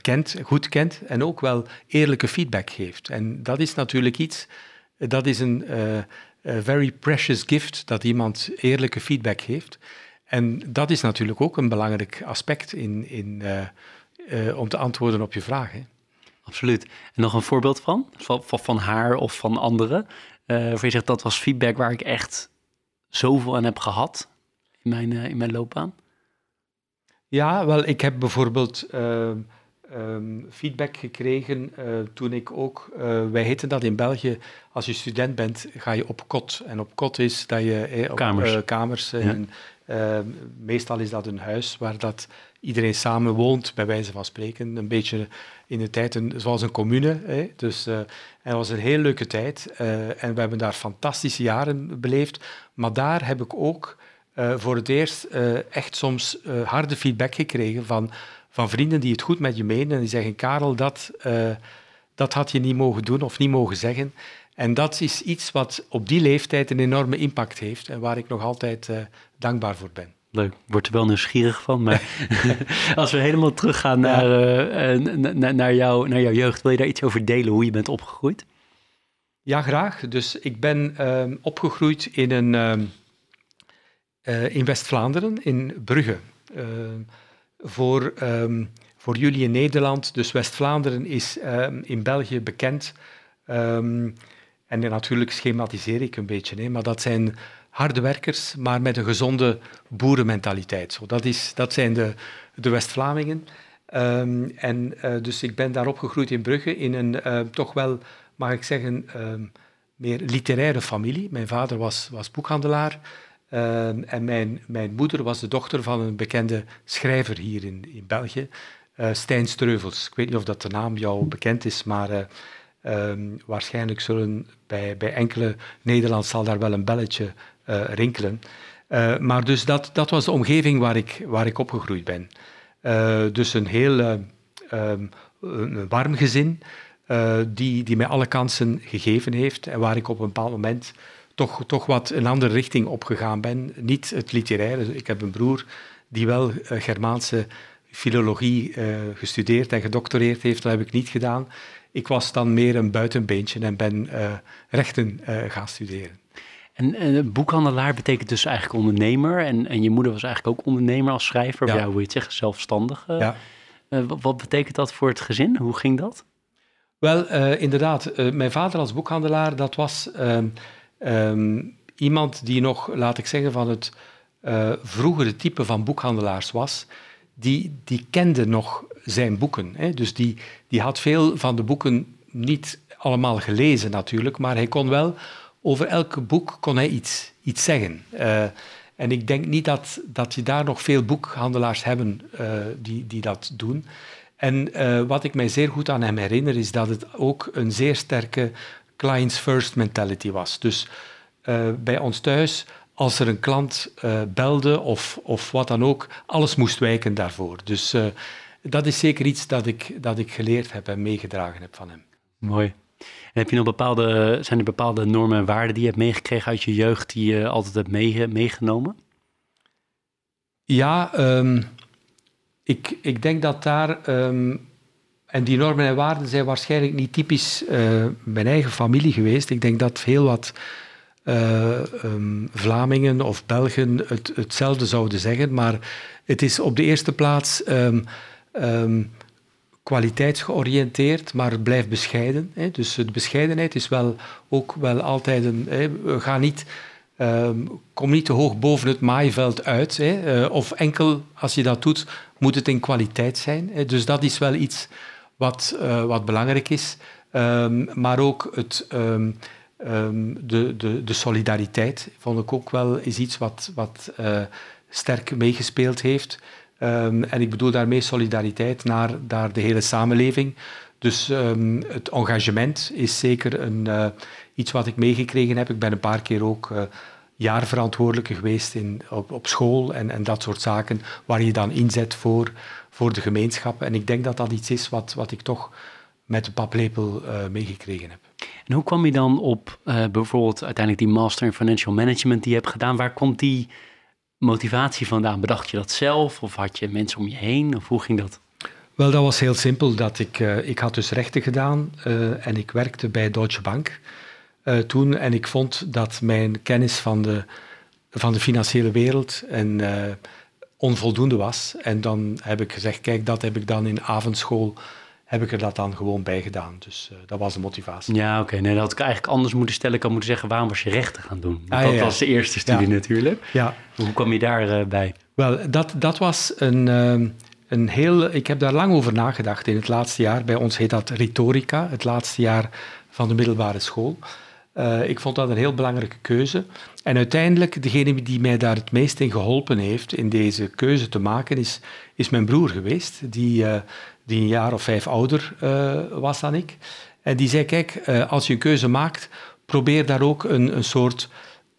kent, goed kent en ook wel eerlijke feedback geeft. En dat is natuurlijk iets, dat is een very precious gift, dat iemand eerlijke feedback geeft. En dat is natuurlijk ook een belangrijk aspect in, in, om te antwoorden op je vraag. Hè. Absoluut. En nog een voorbeeld van? Van, van haar of van anderen? Uh, waarvan je zegt, dat was feedback waar ik echt zoveel aan heb gehad in mijn, uh, in mijn loopbaan? Ja, wel, ik heb bijvoorbeeld uh, um, feedback gekregen uh, toen ik ook, wij heten dat in België, als je student bent, ga je op kot. En op kot is dat je eh, op kamers. kamers ja. en, meestal is dat een huis waar dat iedereen samen woont, bij wijze van spreken. Een beetje in de tijd een, zoals een commune. Hè. Dus uh, het was een heel leuke tijd uh, en we hebben daar fantastische jaren beleefd. Maar daar heb ik ook uh, voor het eerst echt soms harde feedback gekregen van, van vrienden die het goed met je menen en die zeggen, Karel, dat, dat had je niet mogen doen of niet mogen zeggen. En dat is iets wat op die leeftijd een enorme impact heeft en waar ik nog altijd dankbaar voor ben. Leuk, word er wel nieuwsgierig van. Maar als we helemaal teruggaan naar, uh, naar, naar, jou, naar jouw jeugd, wil je daar iets over delen, hoe je bent opgegroeid? Ja, graag. Dus ik ben uh, opgegroeid in, een, uh, in West-Vlaanderen, in Brugge. voor, um, voor jullie in Nederland, dus West-Vlaanderen is ehm, in België bekend. En natuurlijk schematiseer ik een beetje, hè, maar dat zijn harde werkers, maar met een gezonde boerenmentaliteit. Zo, dat, is, dat zijn de, de West-Vlamingen. Um, en uh, dus ik ben daar opgegroeid in Brugge, in een uh, toch wel, mag ik zeggen, um, meer literaire familie. Mijn vader was, was boekhandelaar um, en mijn, mijn moeder was de dochter van een bekende schrijver hier in, in België, uh, Stijn Streuvels. Ik weet niet of dat de naam jou bekend is, maar waarschijnlijk zullen bij, bij enkele Nederlands zal daar wel een belletje uh, rinkelen. Uh, maar dus dat, dat was de omgeving waar ik, waar ik opgegroeid ben. Uh, dus een heel um, een warm gezin, die, die mij alle kansen gegeven heeft en waar ik op een bepaald moment toch, toch wat een andere richting opgegaan ben. Niet het literaire. Ik heb een broer die wel Germaanse filologie gestudeerd en gedoctoreerd heeft. Dat heb ik niet gedaan. Ik was dan meer een buitenbeentje en ben rechten gaan studeren. En, en boekhandelaar betekent dus eigenlijk ondernemer. En, en je moeder was eigenlijk ook ondernemer als schrijver. Ja. hoe je het zeggen, zelfstandig. Ja. Uh, wat, betekent dat voor het gezin? Hoe ging dat? Wel, uh, inderdaad. Uh, mijn vader als boekhandelaar, dat was um, iemand die nog, laat ik zeggen, van het vroegere type van boekhandelaars was. Die, die kende nog zijn boeken. Hè? Dus die, die had veel van de boeken niet allemaal gelezen natuurlijk, maar hij kon wel over elk boek kon hij iets, iets zeggen. Uh, en ik denk niet dat, dat je daar nog veel boekhandelaars hebben uh, die, die dat doen. En uh, wat ik mij zeer goed aan hem herinner, is dat het ook een zeer sterke clients first mentality was. Dus bij ons thuis, als er een klant belde of, of wat dan ook, alles moest wijken daarvoor. Dus dat is zeker iets dat ik, dat ik geleerd heb en meegedragen heb van hem. Mooi heb je nog bepaalde, zijn er bepaalde normen en waarden die je hebt meegekregen uit je jeugd die je altijd hebt meegenomen? Ja, um, ik, ik denk dat daar. Um, en die normen en waarden zijn waarschijnlijk niet typisch uh, mijn eigen familie geweest. Ik denk dat heel wat uh, um, Vlamingen of Belgen het, hetzelfde zouden zeggen. Maar het is op de eerste plaats kwaliteitsgeoriënteerd, maar het blijft bescheiden. Hè. Dus de bescheidenheid is wel ook wel altijd een. Hè. Gaan niet. Um, kom niet te hoog boven het maaiveld uit. Hè. Uh, of enkel als je dat doet, moet het in kwaliteit zijn. Hè. Dus dat is wel iets wat, uh, wat belangrijk is. Um, maar ook het, de, de, de solidariteit vond ik ook wel is iets wat, wat uh, sterk meegespeeld heeft. Um, en ik bedoel daarmee solidariteit naar, naar de hele samenleving. Dus um, het engagement is zeker een, uh, iets wat ik meegekregen heb. Ik ben een paar keer ook uh, jaarverantwoordelijke geweest in, op, op school en, en dat soort zaken, waar je dan inzet voor, voor de gemeenschap. En ik denk dat dat iets is wat, wat ik toch met de paplepel uh, meegekregen heb. En hoe kwam je dan op bijvoorbeeld uiteindelijk die Master in Financial Management die je hebt gedaan? Waar komt die motivatie vandaan? Bedacht je dat zelf of had je mensen om je heen of hoe ging dat? Wel, dat was heel simpel. Dat ik, uh, ik had dus rechten gedaan uh, en ik werkte bij Deutsche Bank uh, toen. En ik vond dat mijn kennis van de, van de financiële wereld en, onvoldoende was. En dan heb ik gezegd, kijk, dat heb ik dan in avondschool heb ik er dat dan gewoon bij gedaan. Dus uh, dat was de motivatie. Ja, oké. Nee, dat had ik eigenlijk anders moeten stellen. Ik had moeten zeggen, waarom was je rechten gaan doen? Ah, dat was de eerste studie natuurlijk. Ja. Hoe kwam je daarbij? Uh, bij? Wel, dat, dat was een, uh, een heel... Ik heb daar lang over nagedacht in het laatste jaar. Bij ons heet dat retorica, het laatste jaar van de middelbare school. Uh, ik vond dat een heel belangrijke keuze. En uiteindelijk, degene die mij daar het meest in geholpen heeft in deze keuze te maken, is, is mijn broer geweest, die, die een jaar of vijf ouder uh, was dan ik. En die zei, kijk, als je een keuze maakt, probeer daar ook een, een soort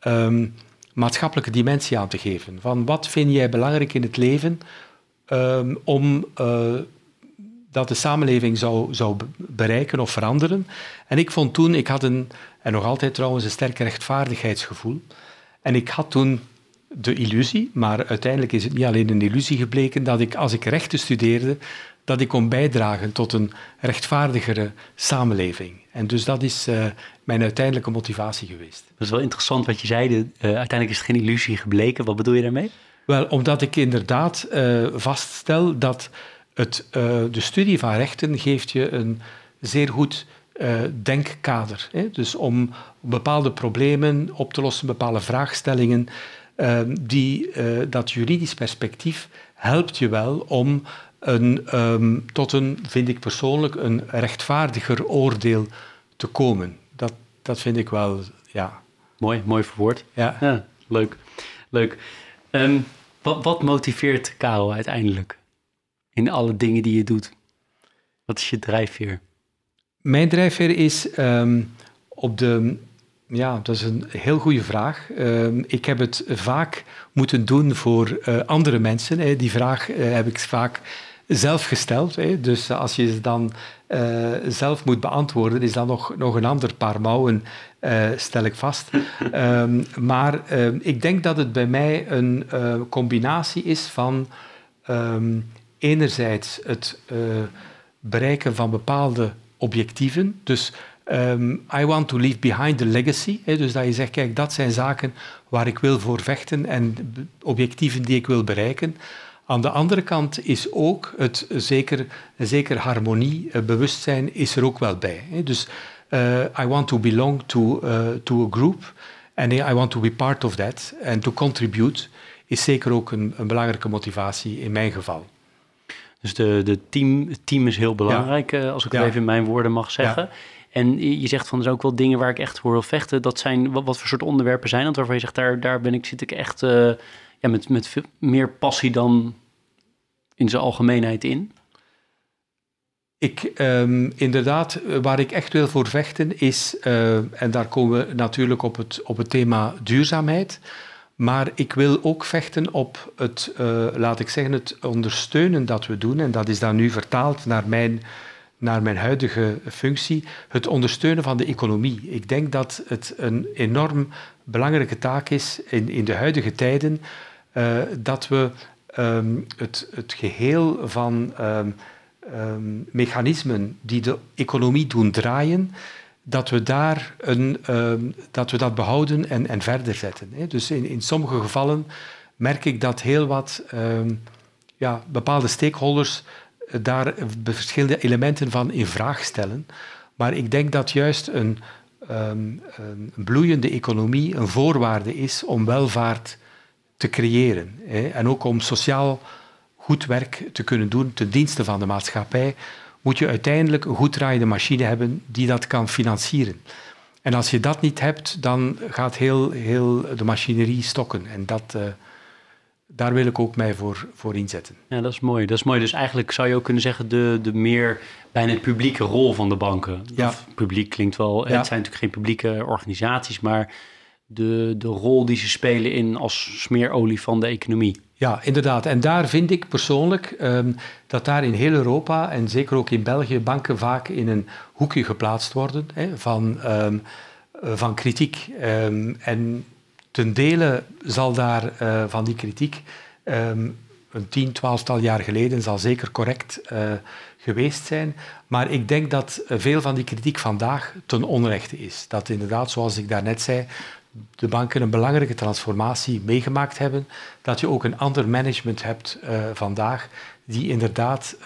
um, maatschappelijke dimensie aan te geven. Van wat vind jij belangrijk in het leven um, om dat de samenleving zou, zou bereiken of veranderen. En ik vond toen, ik had een, en nog altijd trouwens, een sterk rechtvaardigheidsgevoel. En ik had toen de illusie, maar uiteindelijk is het niet alleen een illusie gebleken, dat ik als ik rechten studeerde, dat ik kon bijdragen tot een rechtvaardigere samenleving. En dus dat is uh, mijn uiteindelijke motivatie geweest. Dat is wel interessant wat je zei. Uh, uiteindelijk is het geen illusie gebleken. Wat bedoel je daarmee? Wel, omdat ik inderdaad uh, vaststel dat het, de studie van rechten geeft je een zeer goed denkkader. Hè? Dus om bepaalde problemen op te lossen, bepaalde vraagstellingen, die, dat juridisch perspectief helpt je wel om een, um, tot een, vind ik persoonlijk, een rechtvaardiger oordeel te komen. Dat, dat vind ik wel, ja. Mooi, mooi verwoord. Ja. ja leuk, leuk. Um, wat, wat motiveert Karel uiteindelijk in alle dingen die je doet? Wat is je drijfveer? Mijn drijfveer is um, op de. Ja, dat is een heel goede vraag. Um, ik heb het vaak moeten doen voor uh, andere mensen. Hè. Die vraag uh, heb ik vaak zelf gesteld. Hè. Dus als je ze dan uh, zelf moet beantwoorden, is dat nog, nog een ander paar mouwen, stel ik vast. um, maar ik denk dat het bij mij een combinatie is van enerzijds het bereiken van bepaalde objectieven. Dus um, I want to leave behind the legacy. Hè, dus dat je zegt, kijk, dat zijn zaken waar ik wil voor vechten en objectieven die ik wil bereiken. Aan de andere kant is ook het zeker, zeker harmonie, bewustzijn is er ook wel bij. Dus uh, I want to belong to, uh, to a group and I want to be part of that and to contribute is zeker ook een, een belangrijke motivatie in mijn geval. Dus de, de team, het team is heel belangrijk, eh, als ik het even in mijn woorden mag zeggen. En je zegt van er zijn ook wel dingen waar ik echt voor wil vechten. Dat zijn wat, wat voor soort onderwerpen zijn dat waarvan je zegt daar, daar ben ik, zit ik echt uh, ja, met, met veel meer passie dan in zijn algemeenheid in? Ik, um, inderdaad, waar ik echt wil voor vechten is, uh, en daar komen we natuurlijk op het, op het thema duurzaamheid. Maar ik wil ook vechten op het, uh, laat ik zeggen, het ondersteunen dat we doen. En dat is dan nu vertaald naar mijn, naar mijn huidige functie. Het ondersteunen van de economie. Ik denk dat het een enorm belangrijke taak is in, in de huidige tijden. Uh, dat we um, het, het geheel van um, um, mechanismen die de economie doen draaien dat we, daar een, dat, we dat behouden en, en verder zetten. Hè. Dus in, in sommige gevallen merk ik dat heel wat ja, bepaalde stakeholders daar verschillende elementen van in vraag stellen. Maar ik denk dat juist een, een bloeiende economie een voorwaarde is om welvaart te creëren. Hè. En ook om sociaal goed werk te kunnen doen ten dienste van de maatschappij moet je uiteindelijk een goed draaiende machine hebben die dat kan financieren. En als je dat niet hebt, dan gaat heel, heel de machinerie stokken. En dat, uh, daar wil ik ook mij voor, voor inzetten. Ja, dat is mooi. Dat is mooi. Dus eigenlijk zou je ook kunnen zeggen de, de meer bijna publieke rol van de banken. Ja. Of publiek klinkt wel, ja. het zijn natuurlijk geen publieke organisaties, maar de, de rol die ze spelen in als smeerolie van de economie. Ja, inderdaad. En daar vind ik persoonlijk um, dat daar in heel Europa en zeker ook in België banken vaak in een hoekje geplaatst worden hè, van, um, van kritiek. Um, en ten dele zal daar uh, van die kritiek een tien, twaalftal jaar geleden zal zeker correct geweest zijn. Maar ik denk dat veel van die kritiek vandaag ten onrechte is. Dat inderdaad, zoals ik daarnet zei, de banken een belangrijke transformatie meegemaakt hebben. Dat je ook een ander management hebt vandaag die inderdaad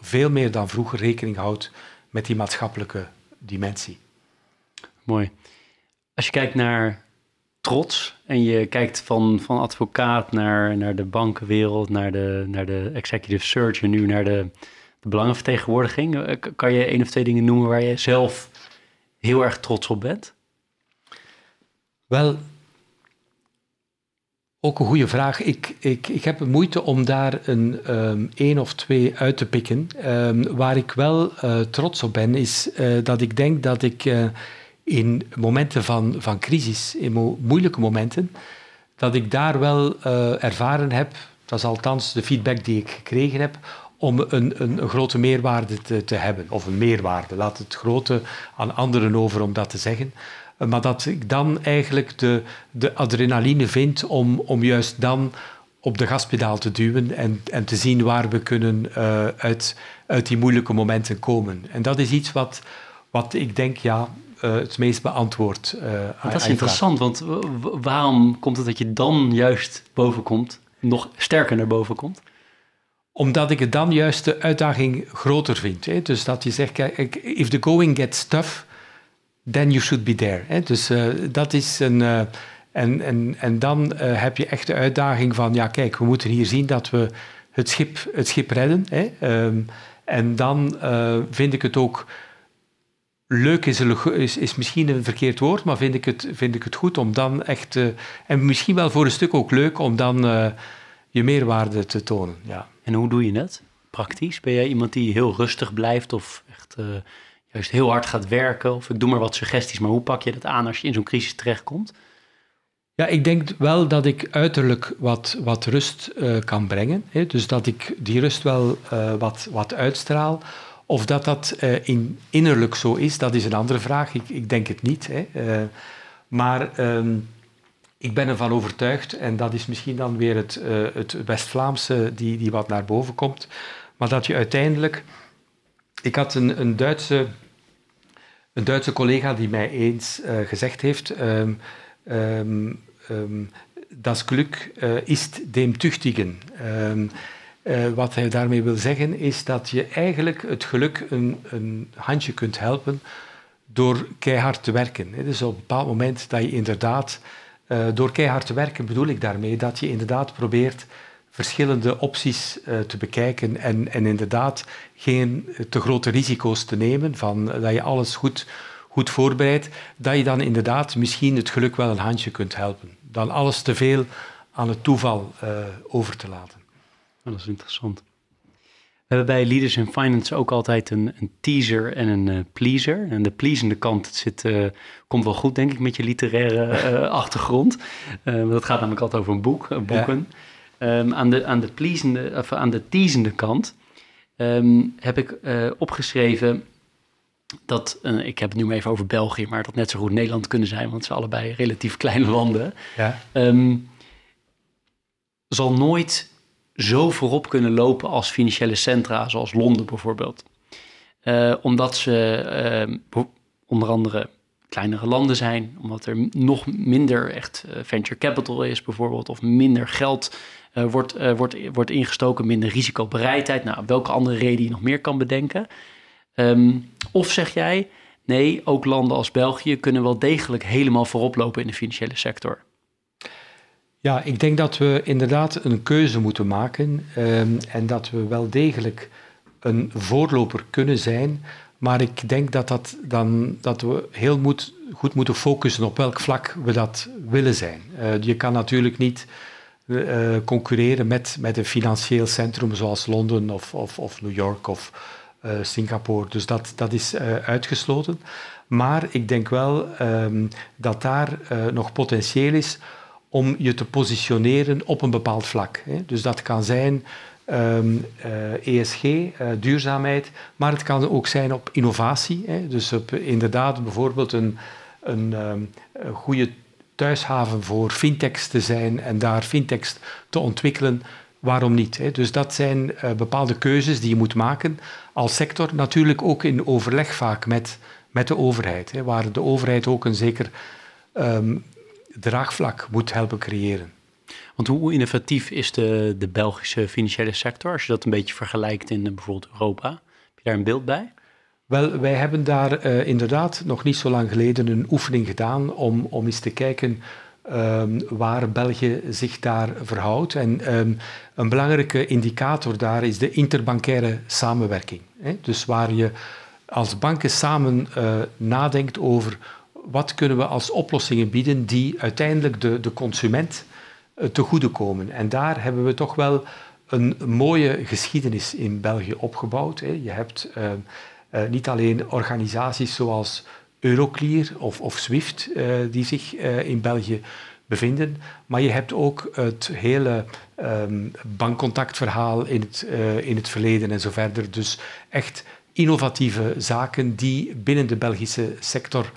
veel meer dan vroeger rekening houdt met die maatschappelijke dimensie. Mooi. Als je kijkt naar trots en je kijkt van, van advocaat naar, naar de bankenwereld, naar de, naar de executive search en nu naar de, de belangenvertegenwoordiging, eh, kan je één of twee dingen noemen waar je zelf heel erg trots op bent? Wel, ook een goede vraag. Ik, ik, ik heb moeite om daar een um, één of twee uit te pikken. Um, waar ik wel uh, trots op ben, is uh, dat ik denk dat ik uh, in momenten van, van crisis, in mo moeilijke momenten, dat ik daar wel ervaren heb, dat is althans de feedback die ik gekregen heb, om een, een, een grote meerwaarde te, te, hebben. Of een meerwaarde, laat het grote aan anderen over om dat te zeggen. Maar dat ik dan eigenlijk de, de adrenaline vind om, om juist dan op de gaspedaal te duwen en, en te zien waar we kunnen uh, uit, uit die moeilijke momenten komen. En dat is iets wat, wat ik denk, ja, uh, het meest beantwoord. Uh, dat is interessant, want waarom komt het dat je dan juist boven komt, nog sterker naar boven komt? Omdat ik het dan juist de uitdaging groter vind. Hè? Dus dat je zegt, kijk, if the going gets tough, then you should be there. Hè? Dus uh, dat is een. Uh, en, en, en dan uh, heb je echt de uitdaging van, ja kijk, we moeten hier zien dat we het schip, het schip redden. Hè? Um, en dan vind ik het ook leuk, is, is, is, misschien een verkeerd woord, maar vind ik het, vind ik het goed om dan echt, en misschien wel voor een stuk ook leuk om dan je meerwaarde te tonen. Ja. En hoe doe je dat praktisch? Ben jij iemand die heel rustig blijft of echt juist heel hard gaat werken? Of ik doe maar wat suggesties, maar hoe pak je dat aan als je in zo'n crisis terechtkomt? Ja, ik denk wel dat ik uiterlijk wat, wat rust uh, kan brengen. Hè? Dus dat ik die rust wel uh, wat, wat uitstraal. Of dat dat uh, in, innerlijk zo is, dat is een andere vraag. Ik, ik denk het niet. Hè? maar um, ik ben ervan overtuigd, en dat is misschien dan weer het, het West-Vlaamse die, die wat naar boven komt, maar dat je uiteindelijk... Ik had een, een Duitse een Duitse collega die mij eens uh, gezegd heeft: um, um, um, Das Glück uh, ist dem Tüchtigen. Uh, wat hij daarmee wil zeggen is dat je eigenlijk het geluk een, een handje kunt helpen door keihard te werken. Dus op een bepaald moment dat je inderdaad, door keihard te werken bedoel ik daarmee dat je inderdaad probeert verschillende opties uh, te bekijken en, en inderdaad geen te grote risico's te nemen, van, dat je alles goed, goed voorbereidt, dat je dan inderdaad misschien het geluk wel een handje kunt helpen. Dan alles te veel aan het toeval uh, over te laten. dat is interessant. We hebben bij Leaders in Finance ook altijd een, een teaser en een uh, pleaser. En de pleasende kant zit, uh, komt wel goed, denk ik, met je literaire achtergrond. dat gaat namelijk altijd over een boek, boeken. Ja. Um, aan, de, aan, de pleasende, of aan de teasende kant um, heb ik uh, opgeschreven dat, uh, ik heb het nu even over België, maar dat net zo goed Nederland kunnen zijn, want zijn allebei relatief kleine landen. Ja. Um, zal nooit zo voorop kunnen lopen als financiële centra, zoals Londen bijvoorbeeld. Uh, omdat ze onder andere kleinere landen zijn, omdat er nog minder echt venture capital is bijvoorbeeld, of minder geld uh, wordt, uh, wordt, wordt ingestoken, minder risicobereidheid. Nou, welke andere reden je nog meer kan bedenken. Um, of zeg jij, nee, ook landen als België kunnen wel degelijk helemaal voorop lopen in de financiële sector. Ja, ik denk dat we inderdaad een keuze moeten maken um, en dat we wel degelijk een voorloper kunnen zijn. Maar ik denk dat, dat, dan, dat we heel goed moeten focussen op welk vlak we dat willen zijn. Uh, je kan natuurlijk niet uh, concurreren met, met een financieel centrum zoals Londen of, of, of New York of uh, Singapore. Dus dat, dat is uh, uitgesloten. Maar ik denk wel um, dat daar nog potentieel is om je te positioneren op een bepaald vlak. Hè. Dus dat kan zijn ESG, duurzaamheid, maar het kan ook zijn op innovatie. Hè. Dus inderdaad bijvoorbeeld een, een, um, een goede thuishaven voor fintechs te zijn en daar fintechs te ontwikkelen waarom niet? Hè? Dus dat zijn uh, bepaalde keuzes die je moet maken als sector. Natuurlijk ook in overleg vaak met, met de overheid, hè, waar de overheid ook een zeker um, draagvlak moet helpen creëren. Want hoe innovatief is de, de Belgische financiële sector als je dat een beetje vergelijkt in bijvoorbeeld Europa? Heb je daar een beeld bij? Wel, wij hebben daar uh, inderdaad nog niet zo lang geleden een oefening gedaan om, om eens te kijken um, waar België zich daar verhoudt. En um, een belangrijke indicator daar is de interbankaire samenwerking. Hè? Dus waar je als banken samen uh, nadenkt over wat kunnen we als oplossingen bieden die uiteindelijk de, de consument uh, te goede komen. En daar hebben we toch wel een mooie geschiedenis in België opgebouwd. Hè? Je hebt uh, niet alleen organisaties zoals Euroclear of, of SWIFT uh, die zich uh, in België bevinden, maar je hebt ook het hele um, bankcontactverhaal in het, in het verleden en zo verder. Dus echt innovatieve zaken die binnen de Belgische sector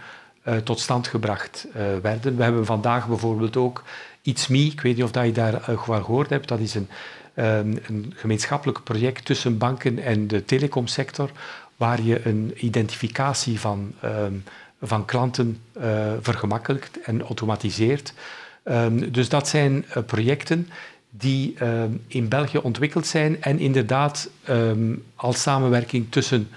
tot stand gebracht werden. We hebben vandaag bijvoorbeeld ook It's Me, ik weet niet of dat je daar gehoord hebt, dat is een, um, een gemeenschappelijk project tussen banken en de telecomsector, waar je een identificatie van, um, van klanten uh, vergemakkelijkt en automatiseert. Um, dus dat zijn uh, projecten die um, in België ontwikkeld zijn en inderdaad als samenwerking tussen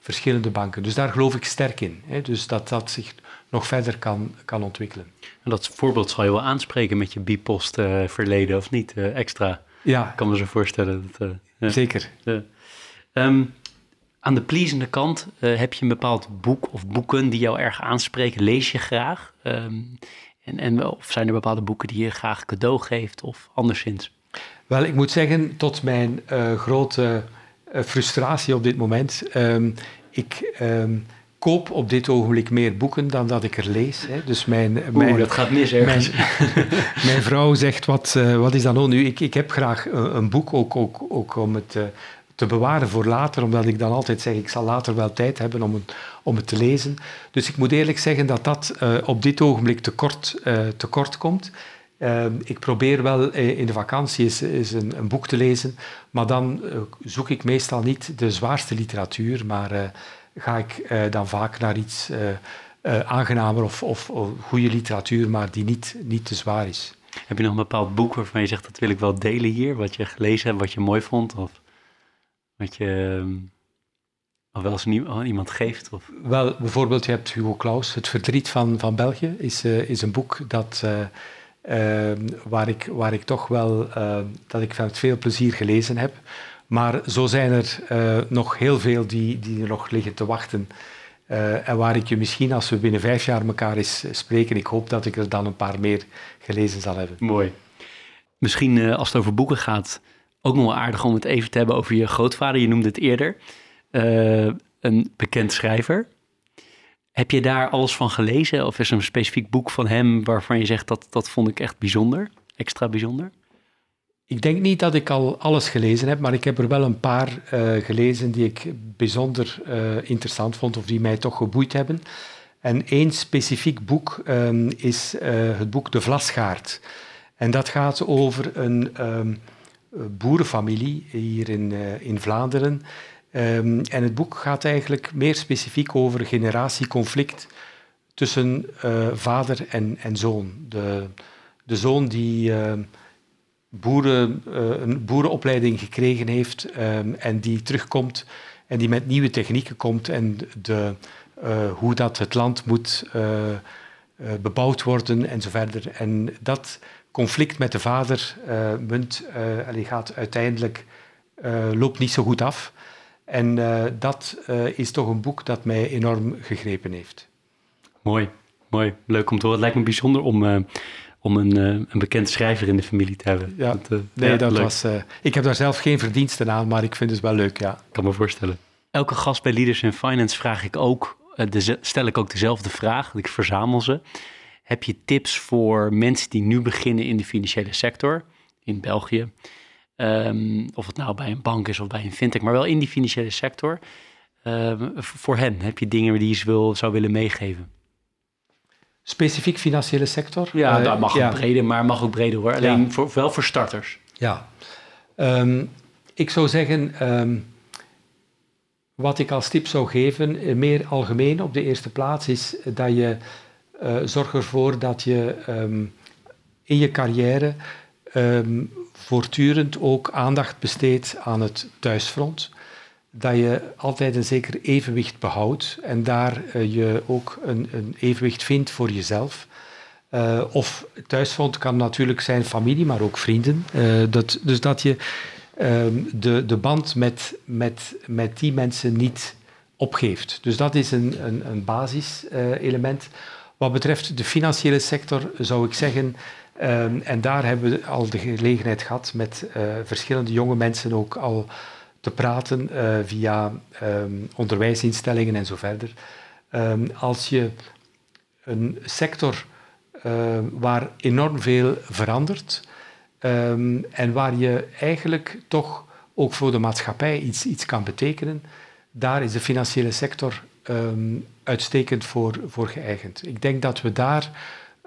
verschillende banken. Dus daar geloof ik sterk in. Hè? Dus dat dat zich nog verder kan, kan ontwikkelen. En dat voorbeeld zal je wel aanspreken met je bipost uh, verleden, of niet? Extra. Ja. Ik kan me zo voorstellen. Dat, uh, Zeker. Um, aan de pleasende kant uh, heb je een bepaald boek of boeken die jou erg aanspreken. Lees je graag? Um, en, en, of zijn er bepaalde boeken die je graag cadeau geeft of anderszins? Wel, ik moet zeggen, tot mijn uh, grote uh, frustratie op dit moment. Um, ik um, koop op dit ogenblik meer boeken dan dat ik er lees. Hè. Dus mijn, Oeh, mijn, dat gaat mis ergens. Mijn, mijn vrouw zegt, wat, wat is dat nou nu? Ik, ik heb graag een, een boek, ook, ook, ook om het te bewaren voor later, omdat ik dan altijd zeg, ik zal later wel tijd hebben om het, om het te lezen. Dus ik moet eerlijk zeggen dat dat uh, op dit ogenblik tekort, uh, tekort komt. Uh, ik probeer wel in de vakantie eens een, een, boek te lezen, maar dan zoek ik meestal niet de zwaarste literatuur, maar ga ik dan vaak naar iets aangenamer of, of, of goede literatuur, maar die niet, niet te zwaar is. Heb je nog een bepaald boek waarvan je zegt dat wil ik wel delen hier, wat je gelezen hebt, wat je mooi vond? Of? Wat je ehm, of wel eens iemand geeft? Of? Wel, bijvoorbeeld, je hebt Hugo Claus, Het Verdriet van, van België, is, uh, is een boek dat, uh, uh, waar, ik, waar ik toch wel, ehm, dat ik met veel plezier gelezen heb. Maar zo zijn er eh, nog heel veel die, die er nog liggen te wachten. Eh, en waar ik je misschien, als we binnen vijf jaar elkaar eens spreken, ik hoop dat ik er dan een paar meer gelezen zal hebben. Mooi. Misschien als het over boeken gaat, ook nog wel aardig om het even te hebben over je grootvader. Je noemde het eerder. Uh, een bekend schrijver. Heb je daar alles van gelezen? Of is er een specifiek boek van hem waarvan je zegt dat dat vond ik echt bijzonder, extra bijzonder? Ik denk niet dat ik al alles gelezen heb, maar ik heb er wel een paar uh, gelezen die ik bijzonder uh, interessant vond of die mij toch geboeid hebben. En één specifiek boek um, is het boek De Vlasgaard. En dat gaat over een um, eh, boerenfamilie hier in, uh, in Vlaanderen. Um, en het boek gaat eigenlijk meer specifiek over generatieconflict tussen uh, vader en, en zoon. De, de zoon die boeren, een boerenopleiding gekregen heeft um, en die terugkomt en die met nieuwe technieken komt en de, hoe dat het land moet bebouwd worden en zo verder. En dat conflict met de vader uh, munt, uh, gaat uiteindelijk uh, loopt niet zo goed af. En dat is toch een boek dat mij enorm gegrepen heeft. Mooi, mooi. Leuk om te horen. Het lijkt me bijzonder om, om een, een bekend schrijver in de familie te hebben. Ja, dat, nee, ja, dat was, ik heb daar zelf geen verdiensten aan, maar ik vind het wel leuk, ja. Ik kan me voorstellen. Elke gast bij Leaders in Finance vraag ik ook, de, stel ik ook dezelfde vraag, ik verzamel ze. Heb je tips voor mensen die nu beginnen in de financiële sector in België? Um, of het nou bij een bank is of bij een fintech, maar wel in die financiële sector. Um, voor hen, heb je dingen die je ze wil, zou willen meegeven? Specifiek financiële sector? Ja, uh, dat mag ja. ook breder, maar mag ook breder hoor. Alleen ja. voor, wel voor starters. Ja. Ehm, ik zou zeggen, ehm, wat ik als tip zou geven, eh, meer algemeen op de eerste plaats, is dat je uh, zorg ervoor dat je ehm, in je carrière voortdurend ook aandacht besteedt aan het thuisfront. Dat je altijd een zeker evenwicht behoudt en daar uh, je ook een, een, evenwicht vindt voor jezelf. Uh, of thuisfront kan natuurlijk zijn familie, maar ook vrienden. Dat, dus dat je um, de, de band met, met, met die mensen niet opgeeft. Dus dat is een, een, een basiselement. Wat betreft de financiële sector zou ik zeggen, um, en daar hebben we al de gelegenheid gehad met uh, verschillende jonge mensen ook al te praten uh, via um, onderwijsinstellingen en zo verder. als je een sector uh, waar enorm veel verandert en waar je eigenlijk toch ook voor de maatschappij iets, iets kan betekenen, daar is de financiële sector um, uitstekend voor, voor geëigend. Ik denk dat we daar,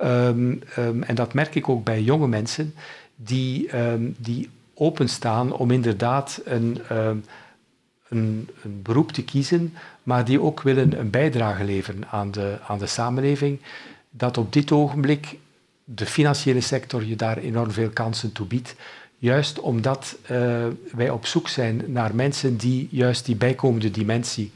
um, en dat merk ik ook bij jonge mensen, die, die openstaan om inderdaad een, een, een beroep te kiezen, maar die ook willen een bijdrage leveren aan de, aan de samenleving dat op dit ogenblik de financiële sector je daar enorm veel kansen toe biedt. Juist omdat uh, wij op zoek zijn naar mensen die juist die bijkomende dimensie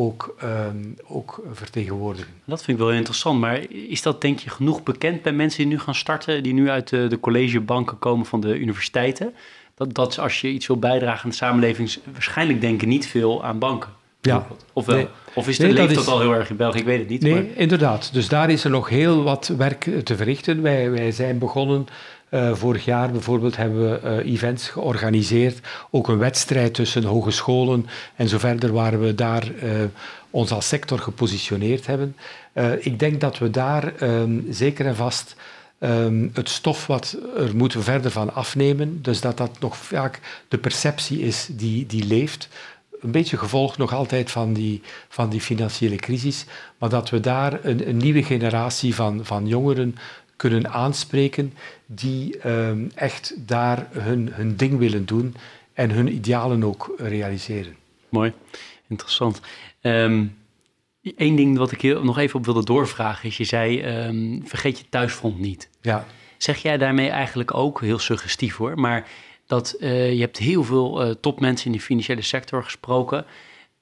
ook, uh, ook vertegenwoordigen. Dat vind ik wel interessant, maar is dat denk je genoeg bekend bij mensen die nu gaan starten, die nu uit de, de collegebanken komen van de universiteiten? Dat, dat als je iets wil bijdragen aan de samenleving, waarschijnlijk denken niet veel aan banken. Ja. Of wel? Of is de nee, leeft dat, al heel erg in België? Ik weet het niet. Nee, maar... inderdaad. Dus daar is er nog heel wat werk te verrichten. Wij, wij zijn begonnen uh, vorig jaar bijvoorbeeld hebben we uh, events georganiseerd. Ook een wedstrijd tussen hogescholen en zo verder, waar we daar uh, ons als sector gepositioneerd hebben. ik denk dat we daar um, zeker en vast um, het stof wat er moeten verder van afnemen. Dus dat dat nog vaak de perceptie is die, die leeft een beetje gevolg nog altijd van die, van die financiële crisis, maar dat we daar een, een nieuwe generatie van, van jongeren kunnen aanspreken die um, echt daar hun, hun ding willen doen en hun idealen ook realiseren. Mooi, interessant. Eén ehm, ding wat ik heel, nog even op wilde doorvragen is, je zei um, vergeet je thuisfront niet. Ja. Zeg jij daarmee eigenlijk ook, heel suggestief hoor, maar dat uh, je hebt heel veel uh, topmensen in de financiële sector gesproken,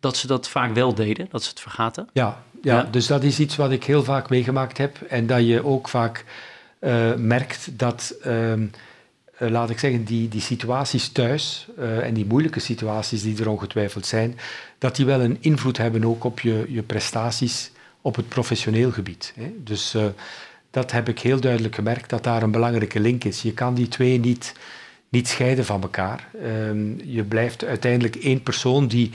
dat ze dat vaak wel deden, dat ze het vergaten. Ja, ja, ja. dus dat is iets wat ik heel vaak meegemaakt heb en dat je ook vaak uh, merkt dat, ehm, laat ik zeggen, die, die situaties thuis en die moeilijke situaties die er ongetwijfeld zijn, dat die wel een invloed hebben ook op je, je prestaties op het professioneel gebied. Hè. Dus dat heb ik heel duidelijk gemerkt, dat daar een belangrijke link is. Je kan die twee niet niet scheiden van elkaar. Um, je blijft uiteindelijk één persoon die.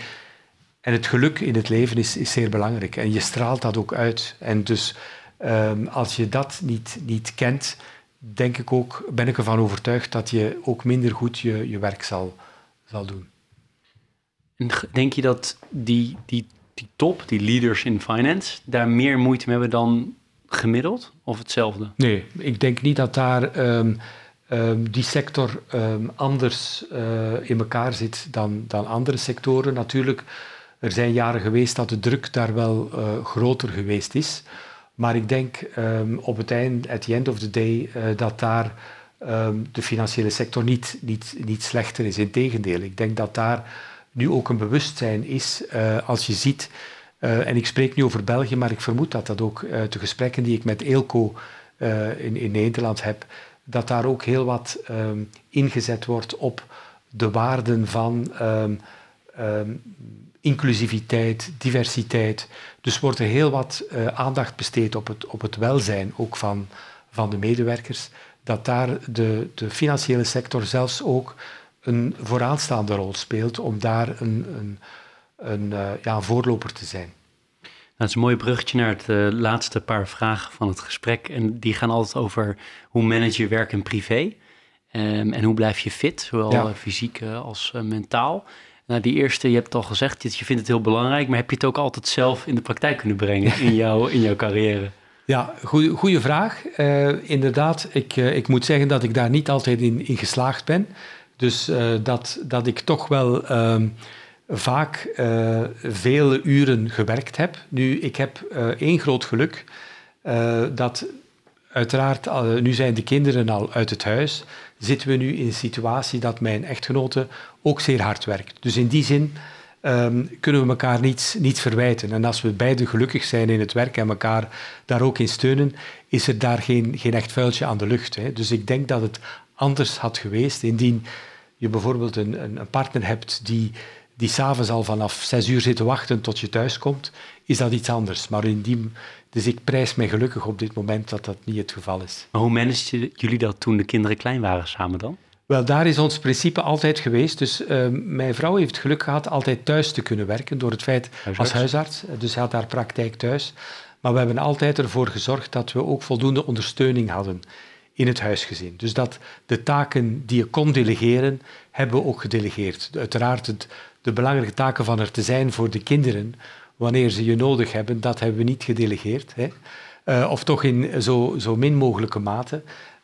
En het geluk in het leven is, is zeer belangrijk. En je straalt dat ook uit. En dus um, als je dat niet, niet kent, denk ik ook, ben ik ervan overtuigd dat je ook minder goed je, je werk zal, zal doen. En denk je dat die, die, die top, die leaders in finance, daar meer moeite mee hebben dan gemiddeld of hetzelfde? Nee, ik denk niet dat daar. Um, um, die sector um, anders uh, in elkaar zit dan, dan andere sectoren. Natuurlijk, er zijn jaren geweest dat de druk daar wel uh, groter geweest is. Maar ik denk um, op het eind, at the end of the day, uh, dat daar de financiële sector niet, niet, niet slechter is. Integendeel, ik denk dat daar nu ook een bewustzijn is als je ziet. en ik spreek nu over België, maar ik vermoed dat dat ook de gesprekken die ik met Eelco in, in Nederland heb, dat daar ook heel wat um, ingezet wordt op de waarden van inclusiviteit, diversiteit. Dus wordt er heel wat uh, aandacht besteed op het, op het welzijn ook van, van de medewerkers. Dat daar de, de financiële sector zelfs ook een vooraanstaande rol speelt om daar een, een, een, uh, ja, een voorloper te zijn. Dat is een mooi bruggetje naar het uh, laatste paar vragen van het gesprek. En die gaan altijd over hoe manage je werk en privé. Um, en hoe blijf je fit, zowel ja. fysiek als mentaal. Nou, die eerste, je hebt het al gezegd, je vindt het heel belangrijk, maar heb je het ook altijd zelf in de praktijk kunnen brengen in, jouw, in jouw carrière? Ja, goede vraag. Uh, inderdaad, ik, ik moet zeggen dat ik daar niet altijd in, in geslaagd ben. Dus dat, dat ik toch wel ehm, vaak vele uren gewerkt heb. Nu, ik heb één groot geluk. dat uiteraard, nu zijn de kinderen al uit het huis, zitten we nu in een situatie dat mijn echtgenote ook zeer hard werkt. Dus in die zin um, kunnen we elkaar niets, niets verwijten. En als we beiden gelukkig zijn in het werk en elkaar daar ook in steunen, is er daar geen, geen echt vuiltje aan de lucht. Hè. Dus ik denk dat het anders had geweest indien je bijvoorbeeld een, een, partner hebt die, die s'avonds al vanaf zes uur zit te wachten tot je thuis komt, is dat iets anders. Maar in die, dus ik prijs mij gelukkig op dit moment dat dat niet het geval is. Maar hoe manageden jullie dat toen de kinderen klein waren samen dan? Wel, daar is ons principe altijd geweest. Dus uh, mijn vrouw heeft geluk gehad altijd thuis te kunnen werken door het feit huisarts. als huisarts. Dus hij had haar praktijk thuis. Maar we hebben altijd ervoor gezorgd dat we ook voldoende ondersteuning hadden in het huisgezin. Dus dat de taken die je kon delegeren, hebben we ook gedelegeerd. Uiteraard het, de belangrijke taken van er te zijn voor de kinderen, wanneer ze je nodig hebben, dat hebben we niet gedelegeerd. Hè. Uh, of toch in zo, zo min mogelijke mate.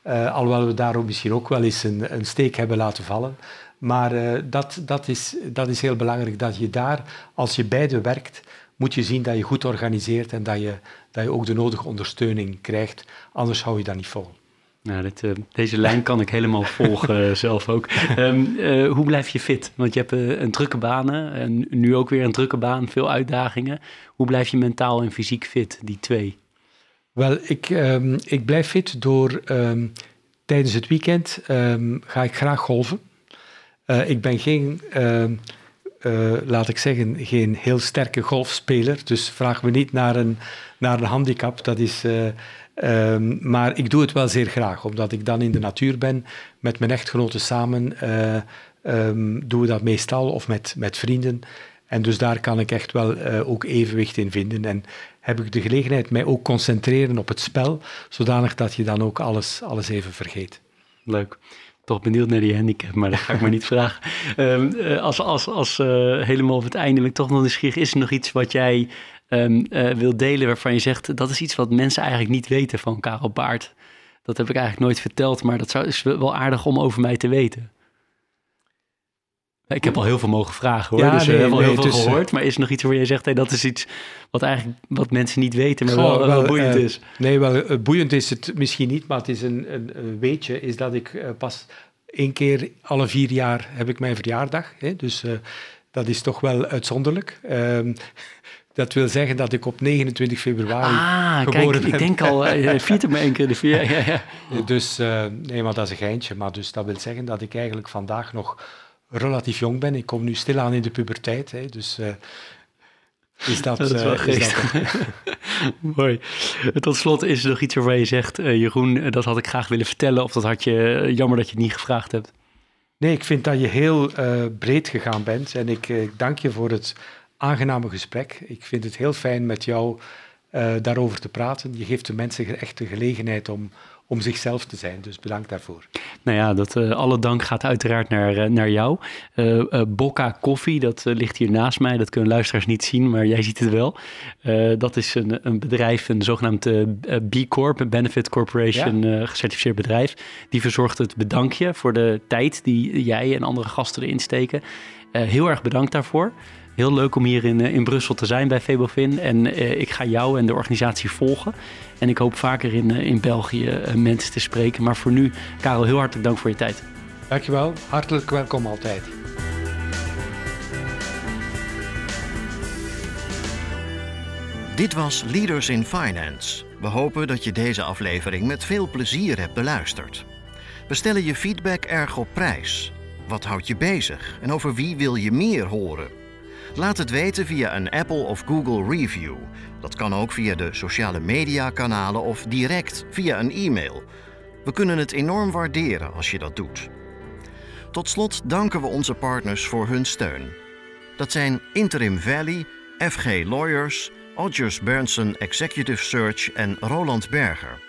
Uh, alhoewel we daarom misschien ook wel eens een, een steek hebben laten vallen. Maar uh, dat, dat, is, dat is heel belangrijk, dat je daar, als je beide werkt, moet je zien dat je goed organiseert en dat je, dat je ook de nodige ondersteuning krijgt. Anders hou je dat niet vol. Nou, dit, uh, deze lijn kan ik helemaal volgen zelf ook. Um, uh, hoe blijf je fit? Want je hebt uh, een drukke banen en nu ook weer een drukke baan, veel uitdagingen. Hoe blijf je mentaal en fysiek fit, die twee? Wel, ik, um, ik blijf fit door um, tijdens het weekend um, ga ik graag golven. Uh, ik ben geen, uh, laat ik zeggen, geen heel sterke golfspeler. Dus vraag me niet naar een, naar een handicap. Dat is, uh, maar ik doe het wel zeer graag, omdat ik dan in de natuur ben met mijn echtgenoten samen. doen we dat meestal of met, met vrienden. En dus daar kan ik echt wel ook evenwicht in vinden. En heb ik de gelegenheid mij ook concentreren op het spel, zodanig dat je dan ook alles, alles even vergeet. Leuk. Toch benieuwd naar die handicap, maar dat ga ik maar niet vragen. Um, als als, als uh, helemaal op het einde ben ik toch nog nieuwsgierig. Is er nog iets wat jij um, uh, wil delen waarvan je zegt... dat is iets wat mensen eigenlijk niet weten van Karel Baart? Dat heb ik eigenlijk nooit verteld, maar dat zou, is wel aardig om over mij te weten. Ik heb al heel veel mogen vragen hoor, ja, dus we hebben al heel veel dus, gehoord. Maar is er nog iets waar je zegt, hey, dat is iets wat eigenlijk wat mensen niet weten, maar wel, wel, boeiend uh, is? Nee, wel uh, boeiend is het misschien niet, maar het is een, een, weetje, is dat ik uh, pas één keer alle vier jaar heb ik mijn verjaardag. Hè, dus dat is toch wel uitzonderlijk. Ehm, dat wil zeggen dat ik op 29 februari ah, geboren kijk, ben. ik denk al, je viert hem één keer de vier. Ja, ja. Dus, nee, maar dat is een geintje. Maar dus dat wil zeggen dat ik eigenlijk vandaag nog relatief jong ben. Ik kom nu stilaan in de puberteit, hè, dus uh, is dat... dat is wel uh, is dat Mooi. Tot slot is er nog iets waarvan je zegt, uh, Jeroen, dat had ik graag willen vertellen, of dat had je, jammer dat je het niet gevraagd hebt. Nee, ik vind dat je heel breed gegaan bent en ik, ik, dank je voor het aangename gesprek. Ik vind het heel fijn met jou daarover te praten. Je geeft de mensen echt de gelegenheid om, om zichzelf te zijn. Dus bedankt daarvoor. Nou ja, dat, uh, alle dank gaat uiteraard naar, uh, naar jou. Uh, Bocca Koffie, dat ligt hier naast mij. Dat kunnen luisteraars niet zien, maar jij ziet het wel. dat is een, een bedrijf, een zogenaamd B Corp, een Benefit Corporation ja. gecertificeerd bedrijf. Die verzorgt het bedankje voor de tijd die jij en andere gasten erin steken. heel erg bedankt daarvoor. Heel leuk om hier in, in Brussel te zijn bij Febofin. En ik ga jou en de organisatie volgen. En ik hoop vaker in, eh, in België eh, mensen te spreken. Maar voor nu, Karel, heel hartelijk dank voor je tijd. Dankjewel. Hartelijk welkom altijd. Dit was Leaders in Finance. We hopen dat je deze aflevering met veel plezier hebt beluisterd. We stellen je feedback erg op prijs. Wat houdt je bezig en over wie wil je meer horen? Laat het weten via een Apple of Google review. Dat kan ook via de sociale media kanalen of direct via een e-mail. We kunnen het enorm waarderen als je dat doet. Tot slot danken we onze partners voor hun steun. Dat zijn Interim Valley, FG Lawyers, Odgers Berndsen Executive Search en Roland Berger.